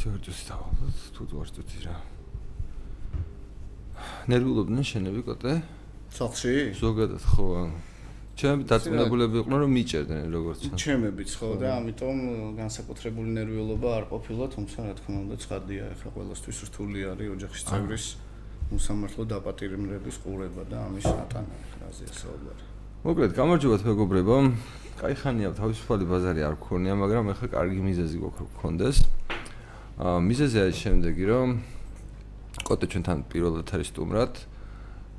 თორჯოს დავალოთ თუ თორჯოთი რა. ნერვიულობდნენ შენები კოტე? სახლში? ზოგადად ხო ჩემი დაწუნებულები იყვნენ რომ მიჭერდნენ როგორც ჩემებიც ხო და ამიტომ განსაკუთრებული ნერვიულობა არ ყოფილა თუმცა რა თქმა უნდა ცხადია ახლა ყოველთვის რთული არის ოჯახის წევრის უსამართლო დაპატიმრების ყურება და ამის ატანა ხრაზეა საუბარი. მოკლედ გამარჯობათ მეგობრებო. კაი ხანია თავისუფალი ბაზარი არ გქონია მაგრამ ახლა კარგი მიზეზი გქონდეს. აა მიზეზი არის შემდეგი, რომ კოტე ჩვენთან პირველად არის სტუმრად.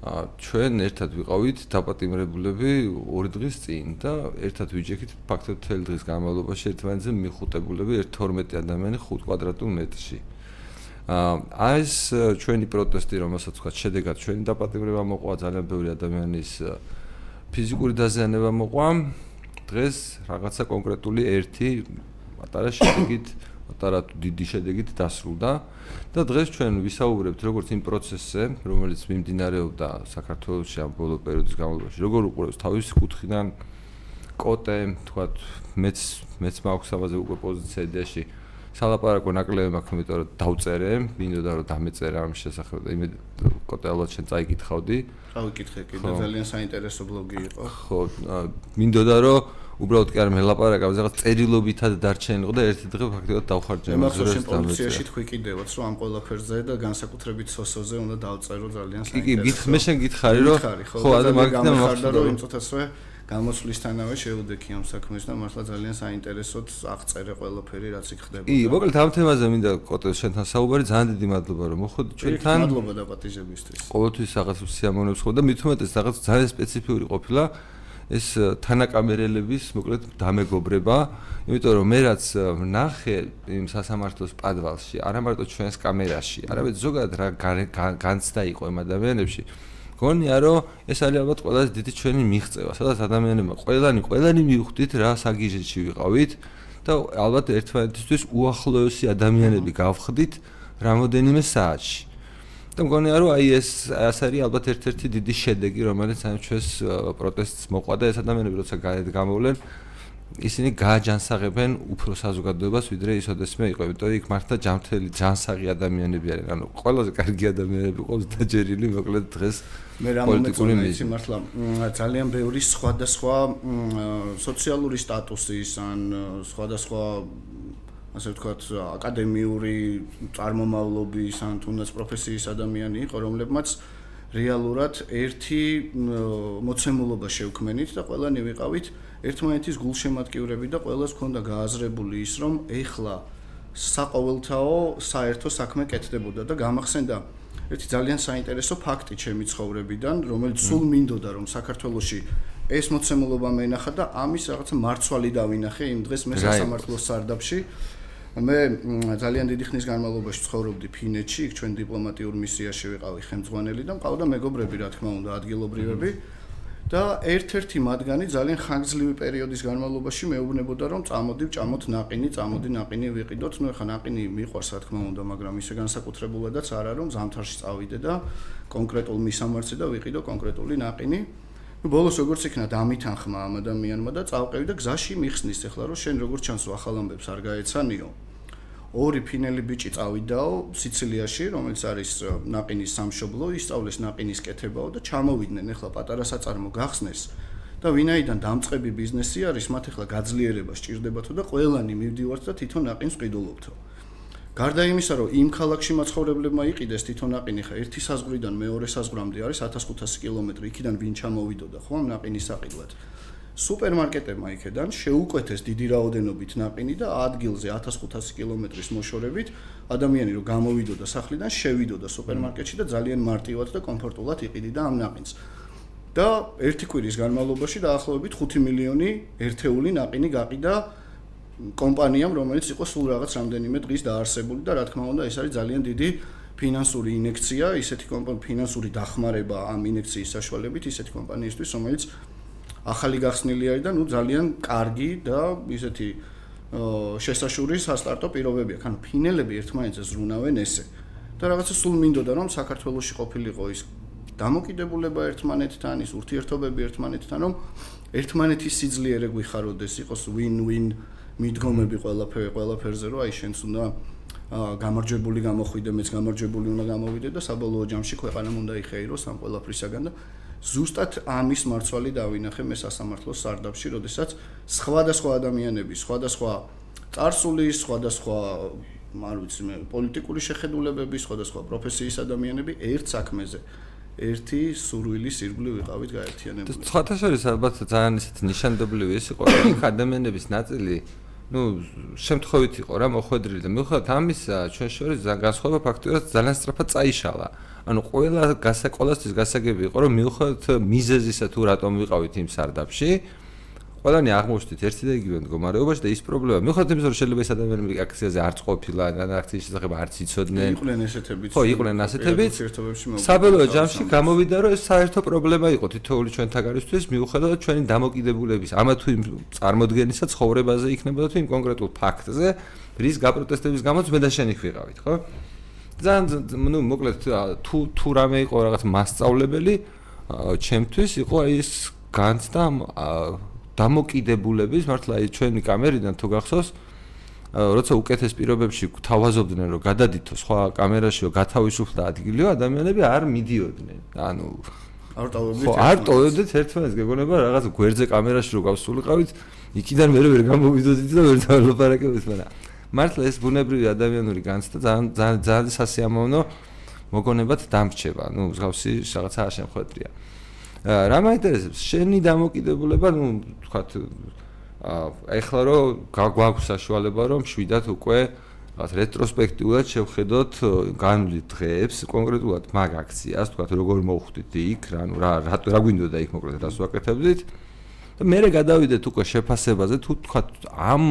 აა ჩვენ ერთად ვიყავით დაპატიმრებულები ორი დღის წინ და ერთად ვიჯექით ფაქტობრივად თელ დღის განმავლობაში ერთმანეთზე მიხუტებულები 12 ადამიანი 5 კვადრატულ მეტრში. აა ეს ჩვენი პროტესტი, რომელსაც თქვა შედეგად ჩვენი დაპატიმრება მოყვა ძალიან ბევრი ადამიანის ფიზიკური დაზიანება მოყვა. დღეს რაღაცა კონკრეტული ერთი პატარა შედეგით პატარა დიდი შედეგით დასრულდა. და დღეს ჩვენ ვისაუბრებთ როგორც იმ პროცესზე, რომელიც მიმდინარეობდა საქართველოსში ამ ბოლო პერიოდის განმავლობაში, როგორ უყურებს თავის კუთხიდან კოტე, თქვათ, მეც მეც მაქვს ამაზე უკვე პოზიციაში სალაპარაკო ნაკლები მაქვს, იმიტომ რომ დავწერე, მინდოდა რომ დამეწერა ამ შესახებ. და იმედ კოტე ალბათ შენ წაიკითხავდი. წავიკითხე კიდე ძალიან საინტერესო ბლოგი იყო. ხო, მინდოდა რომ უბრალოდ კი არ მელაპარაკა, რაღაც წერილობითად დარჩენილიყო და ერთი დღე ფაქტობრივად დავხარჯე ამას. მე ხომ პოლიციაში თქვი კიდევაც რომ ამ ყველაფერზე და განსაკუთრებით სოსოზე უნდა დავწერო ძალიან საინტერესო. კი, კი, მე შენ გითხარი რომ ხო, ანუ მაგითმა მახარდა რომ იმ წუთასვე გამოსვლისთანავე შეუდექი ამ საქმეს და მართლა ძალიან საინტერესოდ აღწერე ყველაფერი რაც იქ ხდება. კი, მოკლედ ამ თემაზე მინდა კოტეს შენთან საუბარი, ძალიან დიდი მადლობა რომ მოხვდი ჩვენთან. მადლობა და პატიჟებისთვის. ყოველთვის რაღაც სიამოვნებს ხო და მithumetes რაღაც ძალიან სპეციფიური ყოფილა. ეს თანაკამერელების მოკლედ დამეგობრება, იმიტომ რომ მე რაც ნახე იმ სასამართლოს პადვალში, არა მარტო ჩვენს კამერაში, არამედ ზოგადად რა განცდა იყო იმ ადამიანებში. გონია რომ ეს არის ალბათ ყველაზე დიდი ჩვენი მიღწევა, სადაც ადამიანებმა ყველანი ყველანი მივხვდით რა საგიჟეთში ვიყავით და ალბათ ერთმანეთისთვის უახლოესი ადამიანები გავხდით რამოდენიმე საათში. და მგონია რომ აი ეს ეს არის ალბათ ერთ-ერთი დიდი შედეგი რომელიც ამ ჩვენს პროტესტს მოყვა და ეს ადამიანები როცა გამოვლენ ისინი გააჯანსაღებენ უფრო საზოგადოებას ვიდრე ის ოდესმე იყო იმიტომ რომ იქ მართლა ჯანმრთელი ჯანსაღი ადამიანები არიან. ანუ ყველაზე კარგი ადამიანები ყავს დაჯერილი მოკლედ დღეს მე რა მომეწონა ისი მართლა ძალიან ბევრი სხვადასხვა სოციალური სტატუსის ან სხვადასხვა ასე ვთქვათ, აკადემიური წარმომავლობის ან თუნდაც პროფესიის ადამიანი იყო, რომლებმაც რეალურად ერთი მოცემულობა შევქმენით და ყველანი ვიყავით ერთმანეთის გულშემატკივრები და ყველას ქონდა გააზრებული ის, რომ ეხლა საყოველთაო საერთო საქმე კეთდებოდა და გამახსენდა ერთი ძალიან საინტერესო ფაქტი ჩემი ცხოვრებიდან, რომელიც სულ მინდოდა რომ საქართველოში ეს მოცემულობა მენახა და ამის რაღაცა მარცვალი დავინახე იმ დღეს მე სასამართლოს სარდაფში. მე ძალიან დიდი ხნის განმავლობაში ცხოვრობდი ფინეთში, იქ ჩვენ დიპლომატიურ მისიაში ვიყავი ხელმძღვანელი და მყავდა მეგობრები, რა თქმა უნდა, ადგილობრივები. და ერთ-ერთი მათგანი ძალიან ხანგრძლივი პერიოდის განმავლობაში მეუბნებოდა, რომ წამოდი, ჭამოთ ნაყინი, წამოდი ნაყინი ვიყიდოთ. ნუ ახლა ნაყინი მიყვარს, რა თქმა უნდა, მაგრამ ისე განსაკუთრებულადაც არა, რომ ზამთარში წავიდე და კონკრეტულ მისამართზე და ვიყიდო კონკრეტული ნაყინი. Ну ბოლოს როგორც იქნა დამითანხმა ამ ადამიანმა და წავყევი და გზაში მიხსნის ახლა რომ შენ როგორც ჩანს ახალ ამბებს არ გაეცანიო? ორი ფინელი ბიჭი წავიდაო სიცილიაში რომელიც არის ნაყინის სამშობლო ისწავლეს ნაყინის კეთებაო და ჩამოვიდნენ ახლა პატარა საწარმო გახსნეს. და ვინაიდან დამწყები ბიზნესი არის მათ ახლა გაძლიერება სჭირდებათო და ყველანი მივდივართ და თვითონ ნაყინს ყიდულობთო გარდა იმისა, რომ იმ ქალაქში მაცხოვრებლებმა იყიდეს თვითონ ნაყინი ხა ერთი საზღვრიდან მეორე საზღვრამდე არის 1500 კილომეტრი, იქიდან ვინ ჩამოვიდოდა, ხო, ამ ნაყინის საყიდლად. სუპერმარკეტებმა იქედან შეუკვეთეს დიდი რაოდენობით ნაყინი და ადგილზე 1500 კილომეტრის მოშორებით ადამიანი რო გამოვიდოდა სახლიდან, შევიდოდა სუპერმარკეტში და ძალიან მარტივად და კომფორტულად იყიდიდა ამ ნაყინს. და ერთი კვირის განმავლობაში დაახლოებით 5 მილიონი ერთეული ნაყინი გაყიდა კომპანიამ, რომელიც იყო სულ რაღაც რამდენიმე დღის დაარსებული და რა თქმა უნდა ეს არის ძალიან დიდი ფინანსური ინექცია, ისეთი კომპანია ფინანსური დახმარება ამ ინექციის საშუალებით ისეთი კომპანიისთვის, რომელიც ახალი გახსნილი არის და ნუ ძალიან კარგი და ისეთი შესაშური სასტარტო პირობებია. ანუ ფინელები ერთმანეთზე ზრუნავენ ესე. და რაღაცა სულ მინდოდა რომ საქართველოსში ყოფილიყო ის დამოკიდებულება ერთმანეთთან, ის ურთიერთობები ერთმანეთთან, რომ ერთმანეთის სიძლიერე გვიხაროდეს, იყოს win-win მიდგომები ყველაფერ ყველაფერზე, რომ აი შენც უნდა გამარჯვებული გამოხვიდე, მეც გამარჯვებული უნდა გამოვიდე და საბოლოო ჯამში ქვეყანამ უნდა იხეიროს ამ ყველაფრისაგან და ზუსტად ამის მარცვალი დავინახე მე სასამართლოს სარდაფში, როდესაც სხვადასხვა ადამიანები, სხვადასხვა წარსული, სხვადასხვა არ ვიცი მე, პოლიტიკური შეხედულებები, სხვადასხვა პროფესიის ადამიანები ერთ საქმეზე ერთი სურვილის ირგვლივ ვიყავით გაერთიანებული. სხვათა შორის ალბათ ძალიან ისეთი ნიშანდობლივი ის იყო, რომ ადამიანების ნაწილი ну, შემთხვევით იყო რა მოხვედრილი და მიუხედავად ამისა, ჩვენ შორის განსხვავება ფაქტობრივად ძალიან სწრაფად წაიშალა. ანუ ყველა გასაკოლასთვის გასაგები იყო, რომ მიუხედავად მიზეზისა თუ რატომ ვიყავით იმ სარდაფში, ყველანი აღმოჩნდით ერთი და იგივე მდგომარეობაში და ის პრობლემა მიუხედავად იმისა რომ შეიძლება ეს ადამიანები აქციაზე არც ყოფილა და აქციის შესახებ არც იცოდნენ. იყვნენ ესეთებიც ხო იყვნენ ასეთებიც. საბოლოო ჯამში გამოვიდა რომ ეს საერთო პრობლემა იყო თითოეული ჩვენთაგარისთვის მიუხედავად ჩვენი დამოკიდებულების ამა თუ იმ წარმოდგენისა ცხოვრებაზე იქნებოდა თუ იმ კონკრეტულ ფაქტზე რის გაპროტესტების გამოც მე და შენი ვიყავით ხო? ძალიან ნუ მოკლედ თუ თუ რამე იყო რაღაც მასწავლებელი ჩემთვის იყო ის განცდა დამოკიდებულების მართლა აი ჩვენი კამერიდან თუ გახსოვს როცა უკეთეს პირობებში თავაზობდნენ რომ გადადითო სხვა კამერაშიო გათავისუფლდა ადგილიო ადამიანები არ მიდიოდნენ. ანუ არ ტოვებდით ხო არ ტოვებდით ერთმანეთს. გეგონება რაღაც გვერდზე კამერაში რო გავსულიყავით იქიდან მე ვერ გამოვიდოდით და ვერ დავალაპარაკებდით მაგრამ მართლა ეს ბუნებრივი ადამიანური განცდა ძალიან ძალიან სასიამოვნო მოგონებათ დამრჩება. ну მსგავსი რაღაცა არ შემხვედრია რა მაინტერესებს შენი დამოკიდებულება ნუ თქვათ ეხლა რომ გაგვაქვს საშუალება რომ შვიდათ უკვე რაღაც რეტროსპექტიულად შევხედოთ განვლით დღეებს კონკრეტულად მაგ აქციას თქვათ როგორ მოხვდით იქ რა ნუ რა რა გვინდოდა იქ მოკლედ რას ვაკეთებდით? და მე გადავიდეთ უკვე შეფასებაზე თუ თქვათ ამ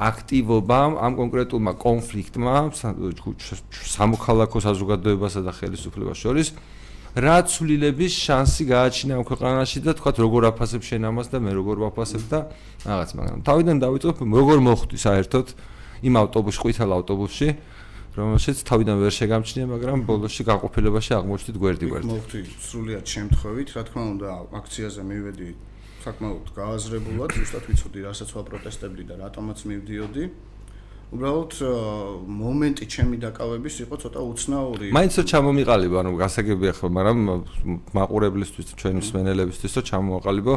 აქტივობამ ამ კონკრეტულმა კონფლიქტმა სამოქალაქო საზოგადოებასა და ხელისუფლებას შორის რა ცვლილების შანსი გააჩინა ამ ქვეყანაში და თქვა როგორ აფასებ შენ ამას და მე როგორ ვაფასებ და რაღაც მაგრამ თავიდან დავიწყებ როგორ მოხვდი საერთოდ იმ ავტობუსში ყვითელ ავტობუსში რომელშიც თავიდან ვერ შეგამჩნია მაგრამ ბოლოსში გაყოფილებაში აღმოჩნდით გვერდი გვერდი. მოხვდი სრულიად შემთხვევით რა თქმა უნდა აქციაზე მივედი საკმაოდ გააზრებულად ზუსტად ვიცოდი რასაც ვაპროტესტებდი და რატომაც მივდიოდი უბრალოდ მომენტი ჩემი დაკავების იყო ცოტა უცნაური. მაინც რომ ჩამომიყალიბო, ანუ გასაგებია ხო, მაგრამ მაყურებლისთვის, ჩვენი მსმენელებისთვის რომ ჩამოაყალიბო,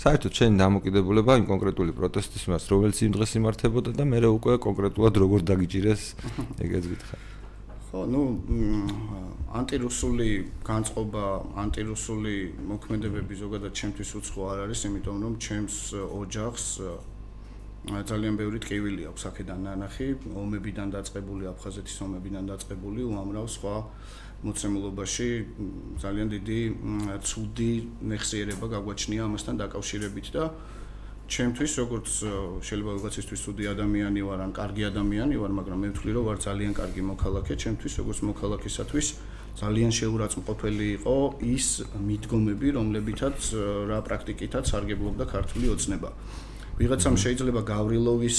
საერთოდ ჩემი დამოკიდებულება იმ კონკრეტული პროტესტის მას, რომელიც იმ დღეს იმართებოდა და მე უკვე კონკრეტულად როგორ დაგიჭირეს, ეგეც გითხრა. ხო, ну, ანტირუსული განწყობა, ანტირუსული მოქმედებები ზოგადად ჩემთვის უცხო არ არის, იმიტომ რომ ჩემს ოჯახს ძალიან ბევრი ტკივილი აქვს აქედან ნანახი, ომებიდან დაწყებული, აფხაზეთის ომებიდან დაწყებული, უამრავ სხვა მოცემულობაში ძალიან დიდი ცუდი მეხსიერება გაგვაჩნია ამასთან დაკავშირებით და ჩემთვის როგორც შეიძლება ვიღაცისთვის ცუდი ადამიანი ვარ, ან კარგი ადამიანი ვარ, მაგრამ მე ვთვლი რომ ვარ ძალიან კარგი მოქალაქე, ჩემთვის როგორც მოქალაქისათვის ძალიან შეურაცხმყოფელი იყო ის მიდგომები, რომლებითაც რა პრაქტიკითაც სარგებლობდა ქართული ოცნება. ვიღაცამ შეიძლება გავრილოვის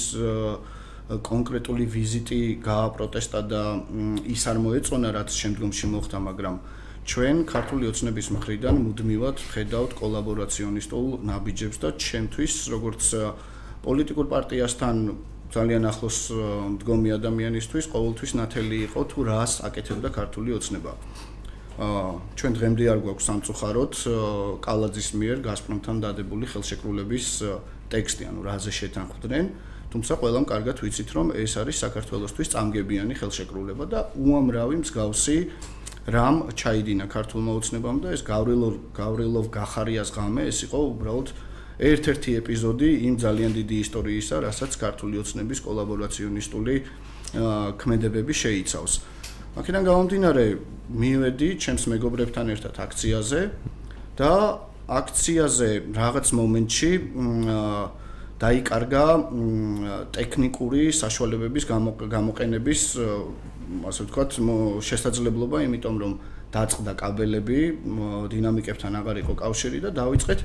კონკრეტული ვიზიტი გააპროტესტა და ის არ მოეწონა რაც შემდგომში მოხდა, მაგრამ ჩვენ ქართული ოცნების მხრიდან მუდმივად ხედავთ კოლაბორაციონისტულ ნაბიჯებს და ჩემთვის როგორც პოლიტიკურ პარტიასთან ძალიან ახლოს მდგომი ადამიანისთვის ყოველთვის ნათელი იყო თუ რას აკეთებდა ქართული ოცნება. აა ჩვენ დღემდე არ გვაქვს სამწუხაროდ კალაძის მიერ გასპრომთან დადებული ხელშეკრულების ტექსტი, ანუ რაზე შეთანხმდნენ, თუმცა ყველამ კარგად ვიცით, რომ ეს არის საქართველოსთვის წამგებიანი ხელშეკრულება და უამრავი მსგავსი რამ ჩაიდინა ქართულმა ოცნებამ და ეს გავრილოვ გავრილოვ გახარიას ღამე ეს იყო უბრალოდ ერთ-ერთი ეპიზოდი იმ ძალიან დიდი ისტორიისა, რასაც ქართული ოცნების კოლაბორაციონისტული ქმედებები შეიცავს. აქედან გამომდინარე, მივედი ჩემს მეგობრებთან ერთად აქციაზე და აქციაზე რაღაც მომენტში დაიკარგა ტექნიკური საშუალებების გამოყენების ასე ვთქვათ შესაძლებლობა, იმიტომ რომ დაწყდა კაბელები, დინამიკებთან აღარ იყო კავშირი და დაიწყეთ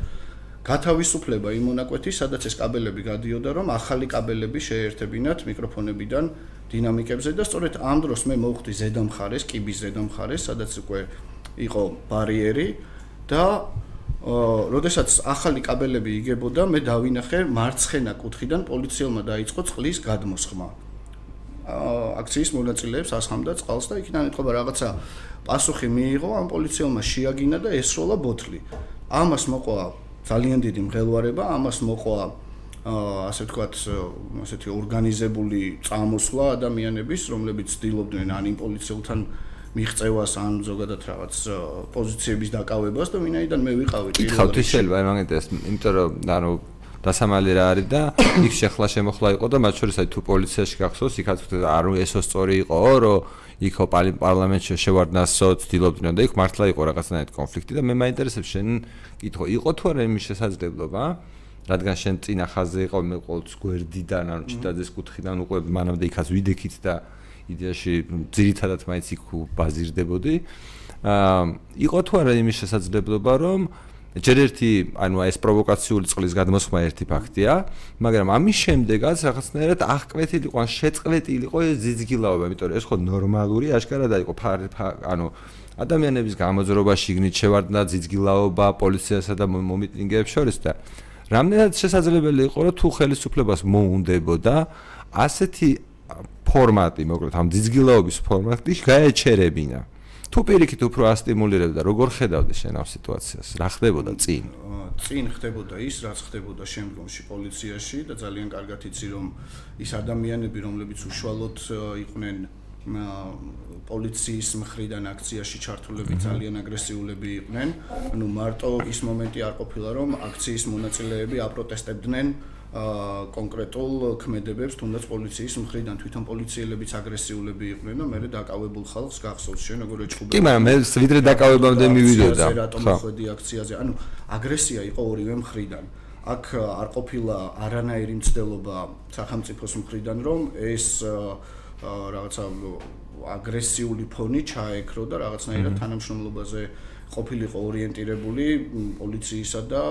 გათავისუფლება იმ მონაკვეთის, სადაც ეს კაბელები გადიოდა, რომ ახალი კაბელები შეერთებინათ მიკროფონებიდან დინამიკებზე და სწორედ ამ დროს მე მოვხვდი ზედამხარეს, კიბის ზედამხარეს, სადაც უკვე იყო ბარიერი და როდესაც ახალი კაბელები იგებოდა, მე დავინახე მარცხენა კუთხიდან პოლიციელმა დაიწყო წყლის გადმოსხმა. აქციის მონაწილეებს ასხამდა წყალს და იქიდან ეთქობა რაღაცა პასუხი მიიღო ამ პოლიციელმა შეაგინა და ესროლა ბოთლი. ამას მოყვა ძალიან დიდი მღელვარება, ამას მოყვა ასე ვთქვათ, ასეთი ორგანიზებული წამოსვლა ადამიანების, რომლებიც ცდილობდნენ ან იმ პოლიციელთან მიღწევას ან ზოგადად რაღაც პოზიციების დაკავებას და ვინაიდან მე ვიყავი პირველი კითხავთ ის შეიძლება მაგიტეს იმიტომ რომ ანუ დასამალი რა არის და იქ შეხლა შემოხლა იყო და მათ შორის აი თუ პოლიციაში გახსოვს იქაც არ ესო სწორი იყო რომ იქო პარლამენტში შევარდნასო ცდილობდნენ და იქ მართლა იყო რაღაცნაირად კონფლიქტი და მე მაინტერესებს შენ კითხო იყო თუ არა იმის შესაძლებლობა რადგან შენ წინა ხაზზე იყო მე ყოველთვის გვერდიდან ანუ ჩიტაძეს კუთხიდან უკვე მანამდე იქაც ვიდექით და იდეაში ძირითადად მაინც იქ ბაზირდებოდი. აა იყო თუ არა იმის შესაძლებლობა, რომ ჯერ ერთი, ანუ ეს პროვოკაციული წყლის გადმოსხმა ერთი ფაქტია, მაგრამ ამის შემდეგაც რაღაცნაირად აღკვეთილი იყო, ან შეწყვეტილი იყო ეს ძიძგილაობა, იმიტომ რომ ეს ხო ნორმალური აშკარად იყო, ანუ ადამიანების გამოძრობა შიგნით შევარდნა ძიძგილაობა პოლიციასა და მომიტინგეებს შორის და რამდენად შესაძლებელი იყო, რომ თუ ხელისუფლებას მოუნდებოდა ასეთი ფორმატი, მოკლედ ამ ძიძგილაობის ფორმატი გაეჩერებინა. თუ პირიქით უფრო ასტიმულირებდა, როგორ ხედავდი შენ ამ სიტუაციას? რა ხდებოდა წინ? წინ ხდებოდა ის, რაც ხდებოდა შემდგომში პოლიციაში და ძალიან კარგად იცი რომ ის ადამიანები, რომლებიც უშუალოდ იყვნენ პოლიციის მხრიდან აქციაში ჩართულები ძალიან აგრესიულები იყვნენ. ანუ მარტო ის მომენტი არ ყოფილა რომ აქციის მონაწილეები აპროტესტებდნენ კონკრეტულ ქმედებებს, თუნდაც პოლიციის მხრიდან თვითონ პოლიციელებიც აგრესიულები იყვნენ და მე დაკავებულ ხალხს გახსოვს შენ როგორ ეჭუბე. კი, მაგრამ მე ვიდრე დაკავებამდე მივიდოდა. ხო. აქციაზე, ანუ აგრესია იყო ორივე მხრიდან. აქ არ ყოფილა არანაირი მცდელობა სახელმწიფოს მხრიდან, რომ ეს რაღაცა აგრესიული ფონი ჩაეკრო და რაღაცნაირად თანამშრომლობაზე ყოფილიყო ორიენტირებული პოლიციისა და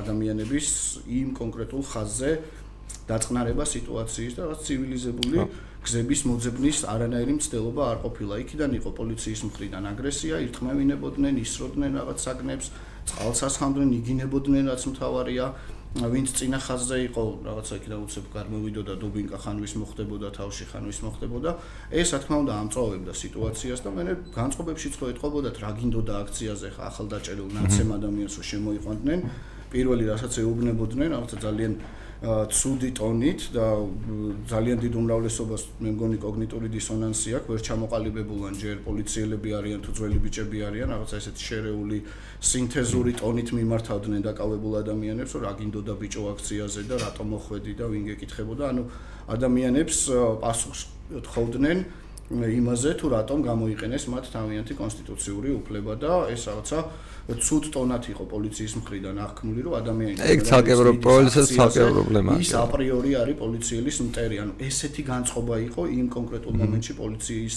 ადამიანების იმ კონკრეტულ ხაზზე დაწყნარება სიტუაციის და რაც ცივილიზებული გზების მოძებნის არანაირი მცდელობა არ ყოფილა. იქიდან იყო პოლიციის მხრიდან აგრესია, ირთმევინებოდნენ, ისროდნენ რაღაც საგნებს, წყალს ასხამდნენ, იგინებოდნენ რაც მთავარია. ვინც წინა ხაზზე იყო რაღაცა იქ და უცებ გამოვიდოდა დუბინკა ხანვის მოხდებოდა თავში ხანვის მოხდებოდა ეს რა თქმა უნდა ამწოვებდა სიტუაციას და მე განწყობებშიც ხო ეთყობოდათ რა გინდოდა აქციაზე ხა ახალდაჭერილ ნაცემ ადამიანს რო შემოიყვანდნენ პირველი რასაც ეუბნებოდნენ რაღაცა ძალიან ცუდი ტონით და ძალიან დიდ უმრავლესობას მე მგონი კოგნიტური დისონანსი აქვს, ვერ ჩამოყალიბებულან ჯერ პოლიციელები არიან თუ ძველი ბიჭები არიან, რაღაცა ესეთ შერეული სინთეზური ტონით მიმართავდნენ დაკავებულ ადამიანებს, რა გინდოდა ბიჭო აქციაზე და რატომ მოხვედი და ვინ გეკითხებოდა, ანუ ადამიანებს პასუხს თხოვდნენ იმაზე თუ რატომ გამოიყენეს მათ თავიანთი კონსტიტუციური უფლება და ეს რაღაცა ცუდ ტონად იყო პოლიციის მხრიდან აღქმული რომ ადამიანები ეგ ცალკე პოლიციას ცალკე პრობლემაა ის აპრიორი არის პოლიციის მტერი ანუ ესეთი განწყობა იყო იმ კონკრეტულ მომენტში პოლიციის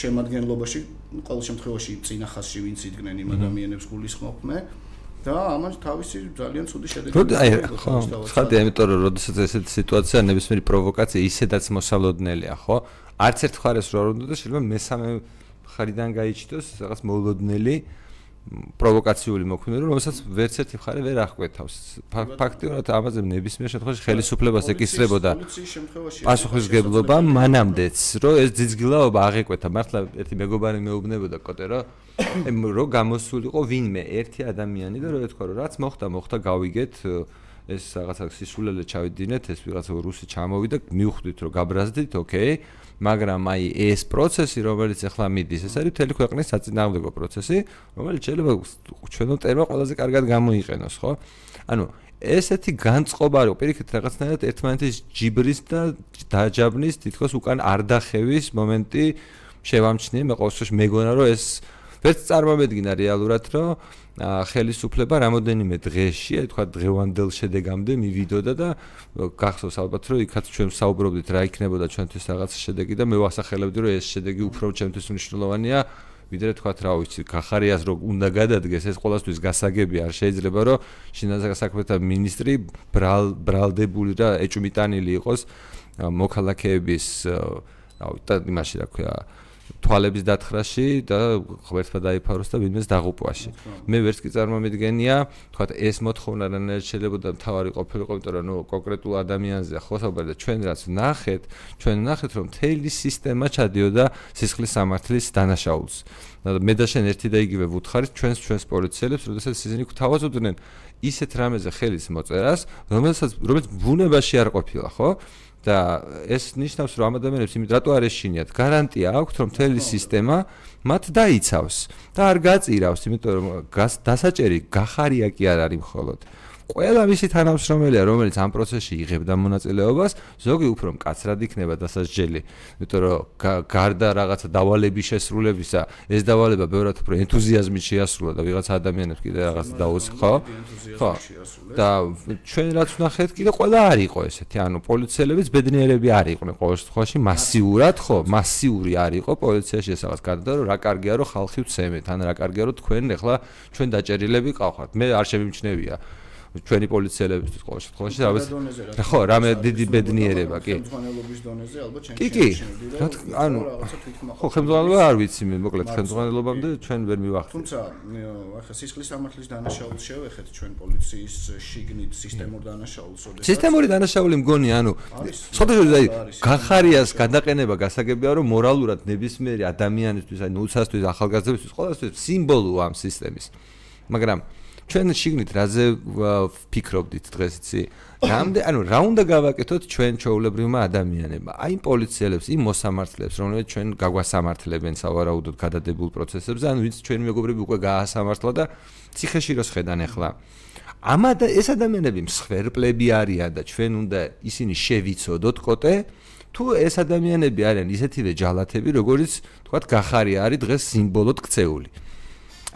შემადგენლობაში ყოველ შემთხვევაში წინახასში ვინც იდგნენ იმ ადამიანებს გულისხმობდნენ და ამან თავისი ძალიან ცუდი შედეგი როდი აი ხო ხალხი ამიტომ რომ როდესაც ესეთი სიტუაცია ნებისმიერი პროვოკაცია ისედაც მოსალოდნელია ხო არც ერთ ხარეს რო არ უნდა და შეიძლება მესამე ხარიდან გაიჩიტოს რაღაც მოულოდნელი პროვოკაციული მოქმედება, რომელსაც ვერც ერთი მხარე ვერ აღკვეთავს. ფაქტიურად ამაზე ნებისმიერ შემთხვევაში ხელისუფლებას ეკისრებოდა პასუხისგებლობა მანამდეც, რომ ეს ძიძგილაობა აღეკვეთა. მართლა ერთი მეგობარი მეუბნებოდა კოტე, რომ რომ გამოსულიყო ვინმე ერთი ადამიანი და რომ ეთქვა, რომ რაც მოხდა, მოხდა გავიგეთ ეს რაღაცა სისულელე ჩავიდინეთ, ეს ვიღაცა რუსი ჩამოვიდა, მივხვდით რომ გაბრაზდით, ოკეი. მაგრამ აი ეს პროცესი, რომელიც ახლა მიდის, ეს არის მთელი ქვეყნის საწინააღმდეგო პროცესი, რომელიც შეიძლება ჩვენო ტერმა ყველაზე კარგად გამოიყენოს, ხო? ანუ ესეთი განწყობა რო პირიქით რაღაცნაირად ერთმანეთის ჯიბრის და დაჯაბნის თითქოს უკან არ დახევის მომენტი შევამჩნიე მე ყოველ შემთხვევაში მეგონა რომ ეს ვერც წარმომედგინა რეალურად რომ ხელისუფლება რამოდენიმე დღეში, აი თქვა დღევანდელ შედეგამდე მივიდოდა და გახსოვს ალბათ რომ იქაც ჩვენ საუბრობდით რა იქნებოდა ჩვენთვის რაღაც შედეგი და მე ვასახელებდი რომ ეს შედეგი უფრო ჩვენთვის მნიშვნელოვანია. ვიდრე თქვა რა ვიცი, გახარიას რომ უნდა გადადგეს ეს ყოველთვის გასაგები არ შეიძლება რომ შინაგან საქმეთა მინისტრი ბრალდებული და ეჭვმიტანილი იყოს მოქალაქეების რა ვიცი, იმაში რა ქვია თვალების დათხრაში და ღმერთმა დაიფაროს და ვინმეს დაღუპვაში. მე ვერც კი წარმომიდგენია, თქვა ეს მოთხოვნა რანაირად შეიძლება თავარი ყოფილიყო, იმიტომ რომ ნუ კონკრეტულ ადამიანზე ხო საუბარი და ჩვენ რაც ნახეთ, ჩვენ ნახეთ რომ თელი სისტემა ჩადიოდა სისხლის სამართლის დანაშაულს. მე და შენ ერთი და იგივე ვუთხარით ჩვენს ჩვენს პოლიციელებს, როდესაც ისინი გვთავაზობდნენ ისეთ რამეზე ხელის მოწერას, რომელსაც რომელიც ბუნებაში არ ყოფილა, ხო? და ეს ნიშნავს რომ ამ ადამიანებს იმით რატო არ ეშინიათ? გარანტია აქვს რომ მთელი სისტემა მათ დაიცავს და არ გაწირავს იმიტომ რომ დასაჭერი გახარია კი არ არის მხოლოდ ყველა მისი თანამშრომელია, რომელიც ამ პროცესში იღებდა მონაწილეობას, ზოგი უფრო მკაცრად იქნება დასაჯელი, იმიტომ რომ გარდა რაღაცა დავალების შესრულებისა, ეს დავალება ბევრად უფრო ენთუზიაზმით შეასრულა და ვიღაც ადამიანებს კიდე რაღაც დაუს, ხო? ხო. და ჩვენ რაც ვნახეთ, კიდე ყველა არ იყო ესეთი, ანუ პოლიციელებიც ბედნიერები არ იყვნენ ყოველ შემთხვევაში მასიურად, ხო, მასიური არ იყო პოლიციაში ეს რაღაც გარდა რომ რა კარგია რომ ხალხი ვცემეთ, ან რა კარგია რომ თქვენ ახლა ჩვენ დაჭერილები ყავხართ. მე არ შემიმჩნევია. ჩვენი პოლიციელებისთვის ყოველ შემთხვევაში რამე ხო რამე დიდი ბედნიერება კი. ხელმძღვანელობის დონეზე ალბათ ჩვენ კი კი. ანუ ხო ხელმძღვანელობა არ ვიცი მე მოკლედ ხელმძღვანელობამდე ჩვენ ვერ მივახდით. თუმცა ახლა სისხლის სამართლის დანაშაულს შევეხეთ ჩვენ პოლიციის შიგნით სისტემურ დანაშაულს ოდესმე სისტემური დანაშაული მგონი ანუ სხვადასხვა აი გახარიას გადაყენება გასაგებია რომ მორალურად ნებისმიერი ადამიანისთვის აი ნუცასთვის ახალგაზრდებისთვის ყოველთვის სიმბოლოა ამ სისტემის. მაგრამ ჩვენ შიგნით რაზე ფიქრობდით დღეს იცი? რამდენ ანუ რა უნდა გავაკეთოთ ჩვენ ჩაოლებრივმა ადამიანებმა? აი პოლიციელებს, იმ მოსამართლეებს, რომლებიც ჩვენ გაგვასამართლებენ სავარაუდოდ გადადებულ პროცესებზე, ანუ ვინც ჩვენი მეგობრები უკვე გაასამართლა და ციხეში რო შედან ახლა. ამა და ეს ადამიანები მსხვერპლები არიან და ჩვენ უნდა ისინი შევიცოდოთ კოტე თუ ეს ადამიანები არიან ისეთივე ჯალათები, როგორიც თქვათ გახარია არის დღეს სიმბოლოდ ქცეული.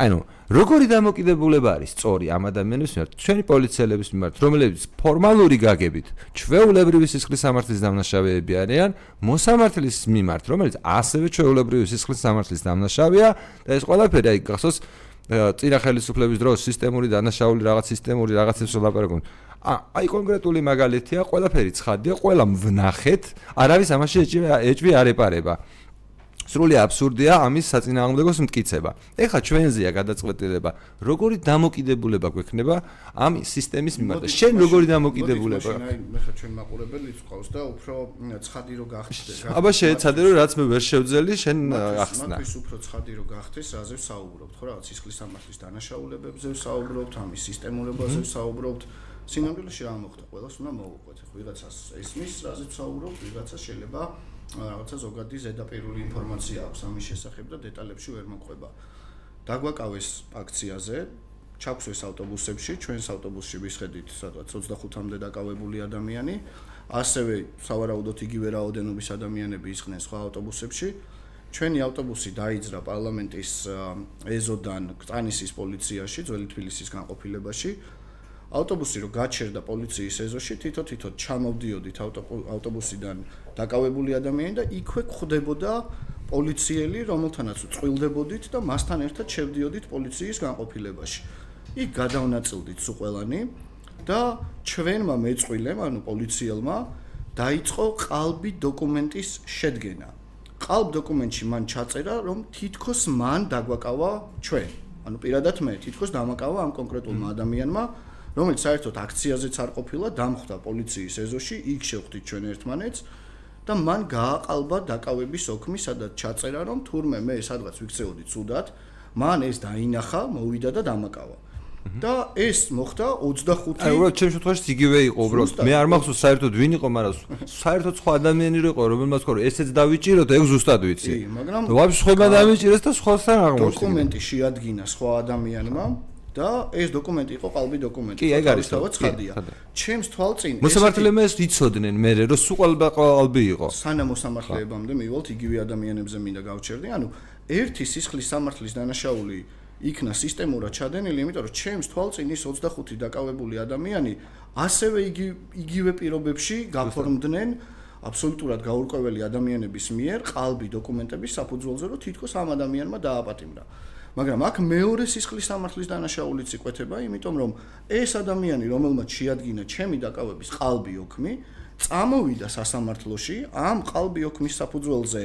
ანუ როგორი დამოკიდებულება არის სწორი ამ ადამიანების მიმართ, ჩვენი პოლიციელების მიმართ, რომლებიც ფორმალური გაგებით ჩვეულებრივი სისხლის სამართლის დამნაშავეები არიან, მოსამართლის მიმართ, რომელიც ასევე ჩვეულებრივი სისხლის სამართლის დამნაშავეა და ეს ყველაფერი აი გახსოვს წინა ხელისუფლების დროს სისტემური დანაშაული რაღაც სისტემური რაღაცებს ვლაპარაკობთ. აი კონკრეტული მაგალითია, ყველაფერი ცხადია, ყველა ვნახეთ, არავის ამაში ეჭვი არ ეპარება. სრული აბსურდია ამის საწინააღმდეგოს მტკიცება. ეხლა ჩვენზეა გადაწყვეტილება, როგორი დამოკიდებულება გვექნება ამ სისტემის მიმართ. შენ როგორი დამოკიდებულება? მე ხა ჩვენ მაყურებელიც ყავს და უფრო ცხადი რო გახდეს. აბა შეეცადე რომ რაც მე ვერ შევძელი, შენ ახსნა. მაგის უფრო ცხადი რო გახდეს, რაზე საუბრობთ, ხო რაღაც სისხლის სამართლის დანაშაულებებზე საუბრობთ, ამის სისტემურობაზე საუბრობთ. სინამდვილეში რა მოხდა? ყველას უნდა მოუყვეთ. ხო ვიღაცას ესმის, რაზე საუბრობთ, ვიღაცას შეიძლება რაღაცა ზოგადი ზედაპირული ინფორმაცია აქვს ამის შესახებ და დეტალებში ვერ მოყვება. დაგვაკავეს აქციაზე, ჩაგვსვეს ავტობუსებში, ჩვენს ავტობუსში ვისხედით სადღაც 25-მდე დაკავებული ადამიანი, ასევე სავარაუდოდ იგივე რაოდენობის ადამიანები ისხნენ სხვა ავტობუსებში. ჩვენი ავტობუსი დაიძრა პარლამენტის ეზოდან კრანისის პოლიციაში, ძველი თბილისის განყოფილებაში. ავტობუსი რო გაჩერდა პოლიციის ეზოში, თითო-თითო ჩამოვდიოდით ავტობუსიდან დაკავებული ადამიანი და იქვე ხვდებოდა პოლიციელი, რომელთანაც წვილდებოდით და მასთან ერთად შევდიოდით პოლიციის განყოფილებაში. იქ გადავნაწილდით სულ ყველანი და ჩვენმა მეწვილემ, ანუ პოლიციელმა დაიწყო ყალბი დოკუმენტის შედგენა. ყალბ დოკუმენტში მან ჩაწერა, რომ თითქოს მან დაგვაკავა ჩვენ. ანუ პირადად მე თითქოს დამაკავა ამ კონკრეტულმა ადამიანმა, რომელიც საერთოდ აქციაზეც არ ყოფილა, დამხვდა პოლიციის ეზოში, იქ შევხვდით ჩვენ ერთმანეთს. და მან გააყალბა დაკავების ოქმი, სადაც ჩაწერა, რომ თურმე მე სადღაც ვიქცეოდი ცუდად, მან ეს დაინახა, მოვიდა და დამაკავა. და ეს მოხდა 25 აი უბრალოდ ჩემს შემთხვევაში იგივე იყო უბრალოდ მე არ მახსოვს საერთოდ ვინ იყო მაგრამ საერთოდ სხვა ადამიანი იყო რომელმაც ხო ესეც დავიჭიროთ ეგ ზუსტად ვიცი კი მაგრამ ვაფშე სხვა დავიჭირეს და სხვასთან აღმოჩნდა დოკუმენტი შეადგინა სხვა ადამიანმა და ეს დოკუმენტი იყო ყალბი დოკუმენტი. კი, ეგ არის თავად ცხადია. ჩემს თვალწინ ეს მოსამართლეებმა ეს იცოდნენ მე რომ სულ ყალბი ყალბი იყო. სანამ მოსამართლეებამდე მივალთ იგივე ადამიანებზე მინდა გავჩერდი. ანუ ერთი სისხლის სამართლის დანაშაული იქნა სისტემურად ჩადენილი, იმიტომ რომ ჩემს თვალწინ ის 25 დაკავებული ადამიანი ასევე იგი იგივე პირობებში გაფორმდნენ აბსოლუტურად გაურკვეველი ადამიანების მიერ ყალბი დოკუმენტების საფუძველზე, რომ თითქოს ამ ადამიანმა დააპატიმრა. მაგრამ აქ მეორე სისხლის სამართლის დანაშაულიც იკვეთება, იმიტომ რომ ეს ადამიანი, რომელმაც შეადგინა ჩემი დაკავების ყალბი ოქმი, წამოვიდა სასამართლოში ამ ყალბი ოქმის საფუძველზე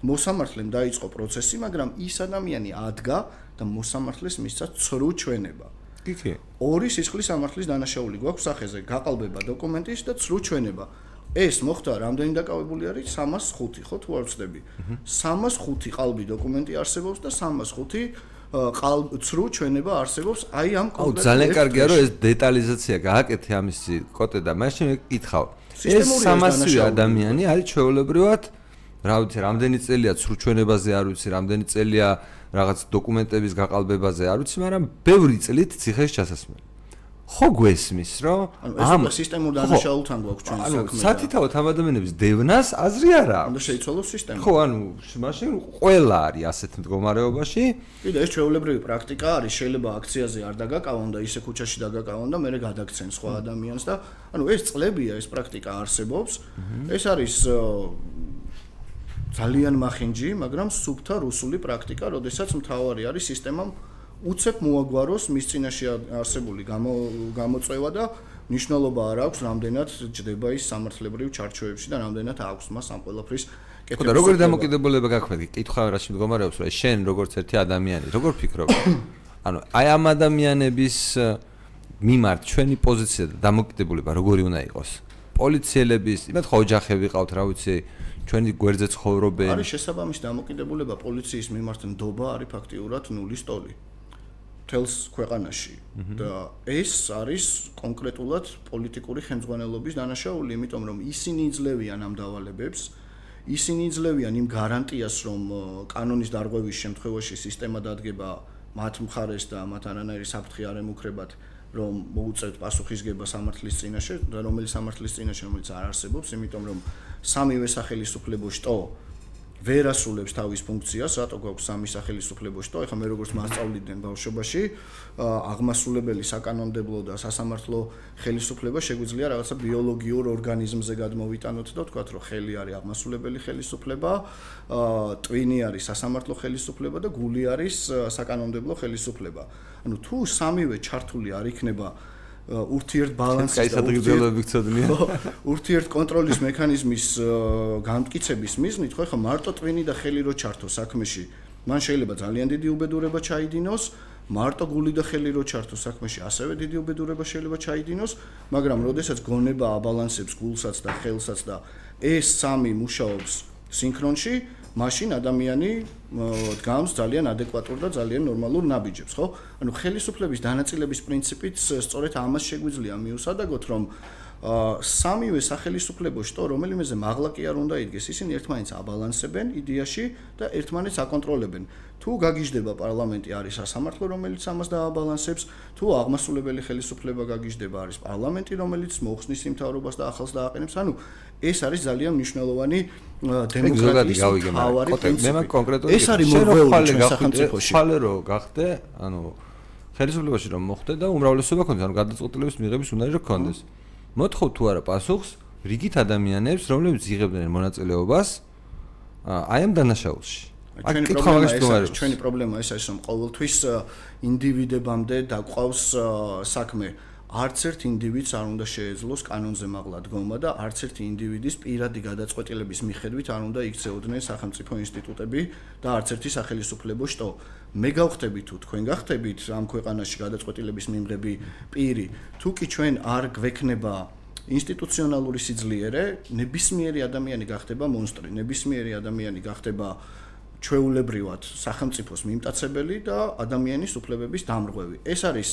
მოსამართლემ დაიწყო პროცესი, მაგრამ ის ადამიანი ადგა და მოსამართლეს მისცა ცრუ ჩვენება. კი კი. ორი სისხლის სამართლის დანაშაული გვაქვს სახეზე, გაყალბება დოკუმენტის და ცრუ ჩვენება. ეს მოხდა რამდენი დაკავებული არის 305 ხო თუ არ ვცდები 305 ყალბი დოკუმენტი არსებობს და 305 ყალ ცრუ ჩვენება არსებობს აი ამ კონკრეტულ ძალიან კარგია რომ ეს დეტალიზაცია გააკეთე ამისი კოტე და მაშინ კითხავ ეს 300 ადამიანი არის ჩვეულებრივად რა ვიცი რამდენი წელია ცრუ ჩვენებაზე არ ვიცი რამდენი წელია რაღაც დოკუმენტების გაყალბებაზე არ ვიცი მაგრამ ბევრი წლით ციხეში ჩასასმელი ხო გვესმის რომ ამ სისტემურ დანაშაულთან გვაქვს ჩვენ საქმე. ანუ სათითაოდ ამ ადამიანების დევნას აზრი არ აქვს. უნდა შეიცვალოს სისტემა. ხო, ანუ მაშინ ყველა არის ასეთ მდგომარეობაში. კიდე ეს ჩვეულებრივი პრაქტიკა არის, შეიძლება აქციაზე არ დაგაკავონ და ისე ქუჩაში დაგაკავონ და მე გადაგცენ სხვა ადამიანს და ანუ ეს წლებია ეს პრაქტიკა არსებობს. ეს არის ძალიან მახინჯი, მაგრამ სუფთა რუსული პრაქტიკა, როდესაც მთავარი არის სისტემამ უცებ მოაგვაროს მის წინაშე არსებული გამოწვევა და ნიშნულობა არ აქვს რამდენად ჯდება ის სამართლებრივ ჩარჩოებში და რამდენად აქვს მას ამ ყველაფრის კეთება. და როგორი დამოკიდებულება გაქვთ? კითხვა რაში მდგომარეობს, რომ შენ როგორც ერთი ადამიანი, როგორ ფიქრობ? ანუ აი ამ ადამიანების მიმართ ჩვენი პოზიცია და დამოკიდებულება როგორი უნდა იყოს? პოლიციელების, იმათ ხო ოჯახები ყავთ, რა ვიცი, ჩვენი გვერდზე ცხოვრობენ. არის შესაბამისი დამოკიდებულება პოლიციის მიმართ ნდობა არის ფაქტიურად ნულის ტოლი. თელს ქვეყანაში. და ეს არის კონკრეტულად პოლიტიკური ხელმძღვანელობის დანაშაული, იმიტომ რომ ისინი იძლევიან ამ დავალებებს, ისინი იძლევიან იმ გარანტიას, რომ კანონის დარღვევის შემთხვევაში სისტემა დადგება მათ მხარეს და მათ არანაირი საფრთხე არ ემუქრებათ, რომ მოუწევთ პასუხისგება სამართლის წინაშე და რომელიც სამართლის წინაშე რომელიც არ არსებობს, იმიტომ რომ სამივე სახელმწიფო შტო ვერ ასრულებს თავის ფუნქციას, რატო გვაქვს სამი სახელმწიფო შტო? ეხლა მე როგორც მასწავლიდან ბავშვობაში, აღმასრულებელი საკანონმდებლო და სასამართლო ხელისუფლება შეგვიძლია რაღაცა ბიოლოგიურ ორგანიზმზე გადმოვიტანოთ და ვთქვათ, რომ ხელი არის აღმასრულებელი ხელისუფლება, ტვინი არის სასამართლო ხელისუფლება და გული არის საკანონმდებლო ხელისუფლება. ანუ თუ სამივე ჩართული არ იქნება ურთიერთ ბალანსის და კაისადგილებლები გწოდნია. ურთიერთ კონტროლის მექანიზმის განმტკიცების მიზნით, ხო, ხა მარტო ტვინი და ხელი რო ჩართო საქმეში, მან შეიძლება ძალიან დიდი უბედურება ჩაიდინოს, მარტო გული და ხელი რო ჩართო საქმეში, ასევე დიდი უბედურება შეიძლება ჩაიდინოს, მაგრამ როდესაც გონება აბალანსებს გულსაც და ხელსაც და ეს სამი მუშაობს სინქრონში, მაშინ ადამიანი დგამს ძალიან ადეკვატურ და ძალიან ნორმალურ ნაბიჯებს, ხო? ანუ ხელისუფლების დანაწილების პრინციპით სწორედ ამას შეგვიძლია მიუსადაგოთ, რომ სამივე სახელმწიფო შტო რომელიმეზე მაღლა კი არ უნდა იდგეს ისინი ერთმანეთს აბალანსებენ იდეაში და ერთმანეთს აკონტროლებენ თუ გაგიჟდება პარლამენტი არის სასამართლო რომელიც ამას დააბალანსებს თუ აღმასრულებელი ხელისუფლება გაგიჟდება არის პარლამენტი რომელიც მოხსნის იმთავრობას და ახალს დააყენებს ანუ ეს არის ძალიან მნიშვნელოვანი დემოკრატიის თავარი პრინციპი. მე კონკრეტულად ეს არის მორვეული სახელმწიფოში. ხალე რო გახდე ანუ ხელისუფლებაში რომ მოხდე და უმრავლესობა ქონდეს ანუ გადაწყვეტილების მიღების უნარი რო ქონდეს. მოთხოვ თუ არა პასუხს რიგით ადამიანებს, რომლებიც იღებდნენ მონაწილეობას აი ამ დანაშაულში. ჩვენი პრობლემა ეს არის, ჩვენი პრობლემა ეს არის, რომ ყოველთვის ინდივიდებამდე დაყვავს საქმე. არც ერთ ინდივიდს არ უნდა შეეძლოს კანონზე მაღლა დგომა და არც ერთ ინდივიდის პირადი გადაწყვეტილების მიხედვით არ უნდა იქცეოდნენ სახელმწიფო ინსტიტუტები და არც ერთი სახელმწიფო შტო. მე გავხდები თუ თქვენ გახდებით ამ ქვეყანაში გადაწყვეტილების მიმღები პირი, თუ კი ჩვენ არ გვექნება ინსტიტუციონალური სიძლიერე, ნებისმიერი ადამიანი გახდება მონსტრი, ნებისმიერი ადამიანი გახდება ჩვეულებრივად სახელმწიფოს მიმტაცებელი და ადამიანის უფლებების დამრღვევი. ეს არის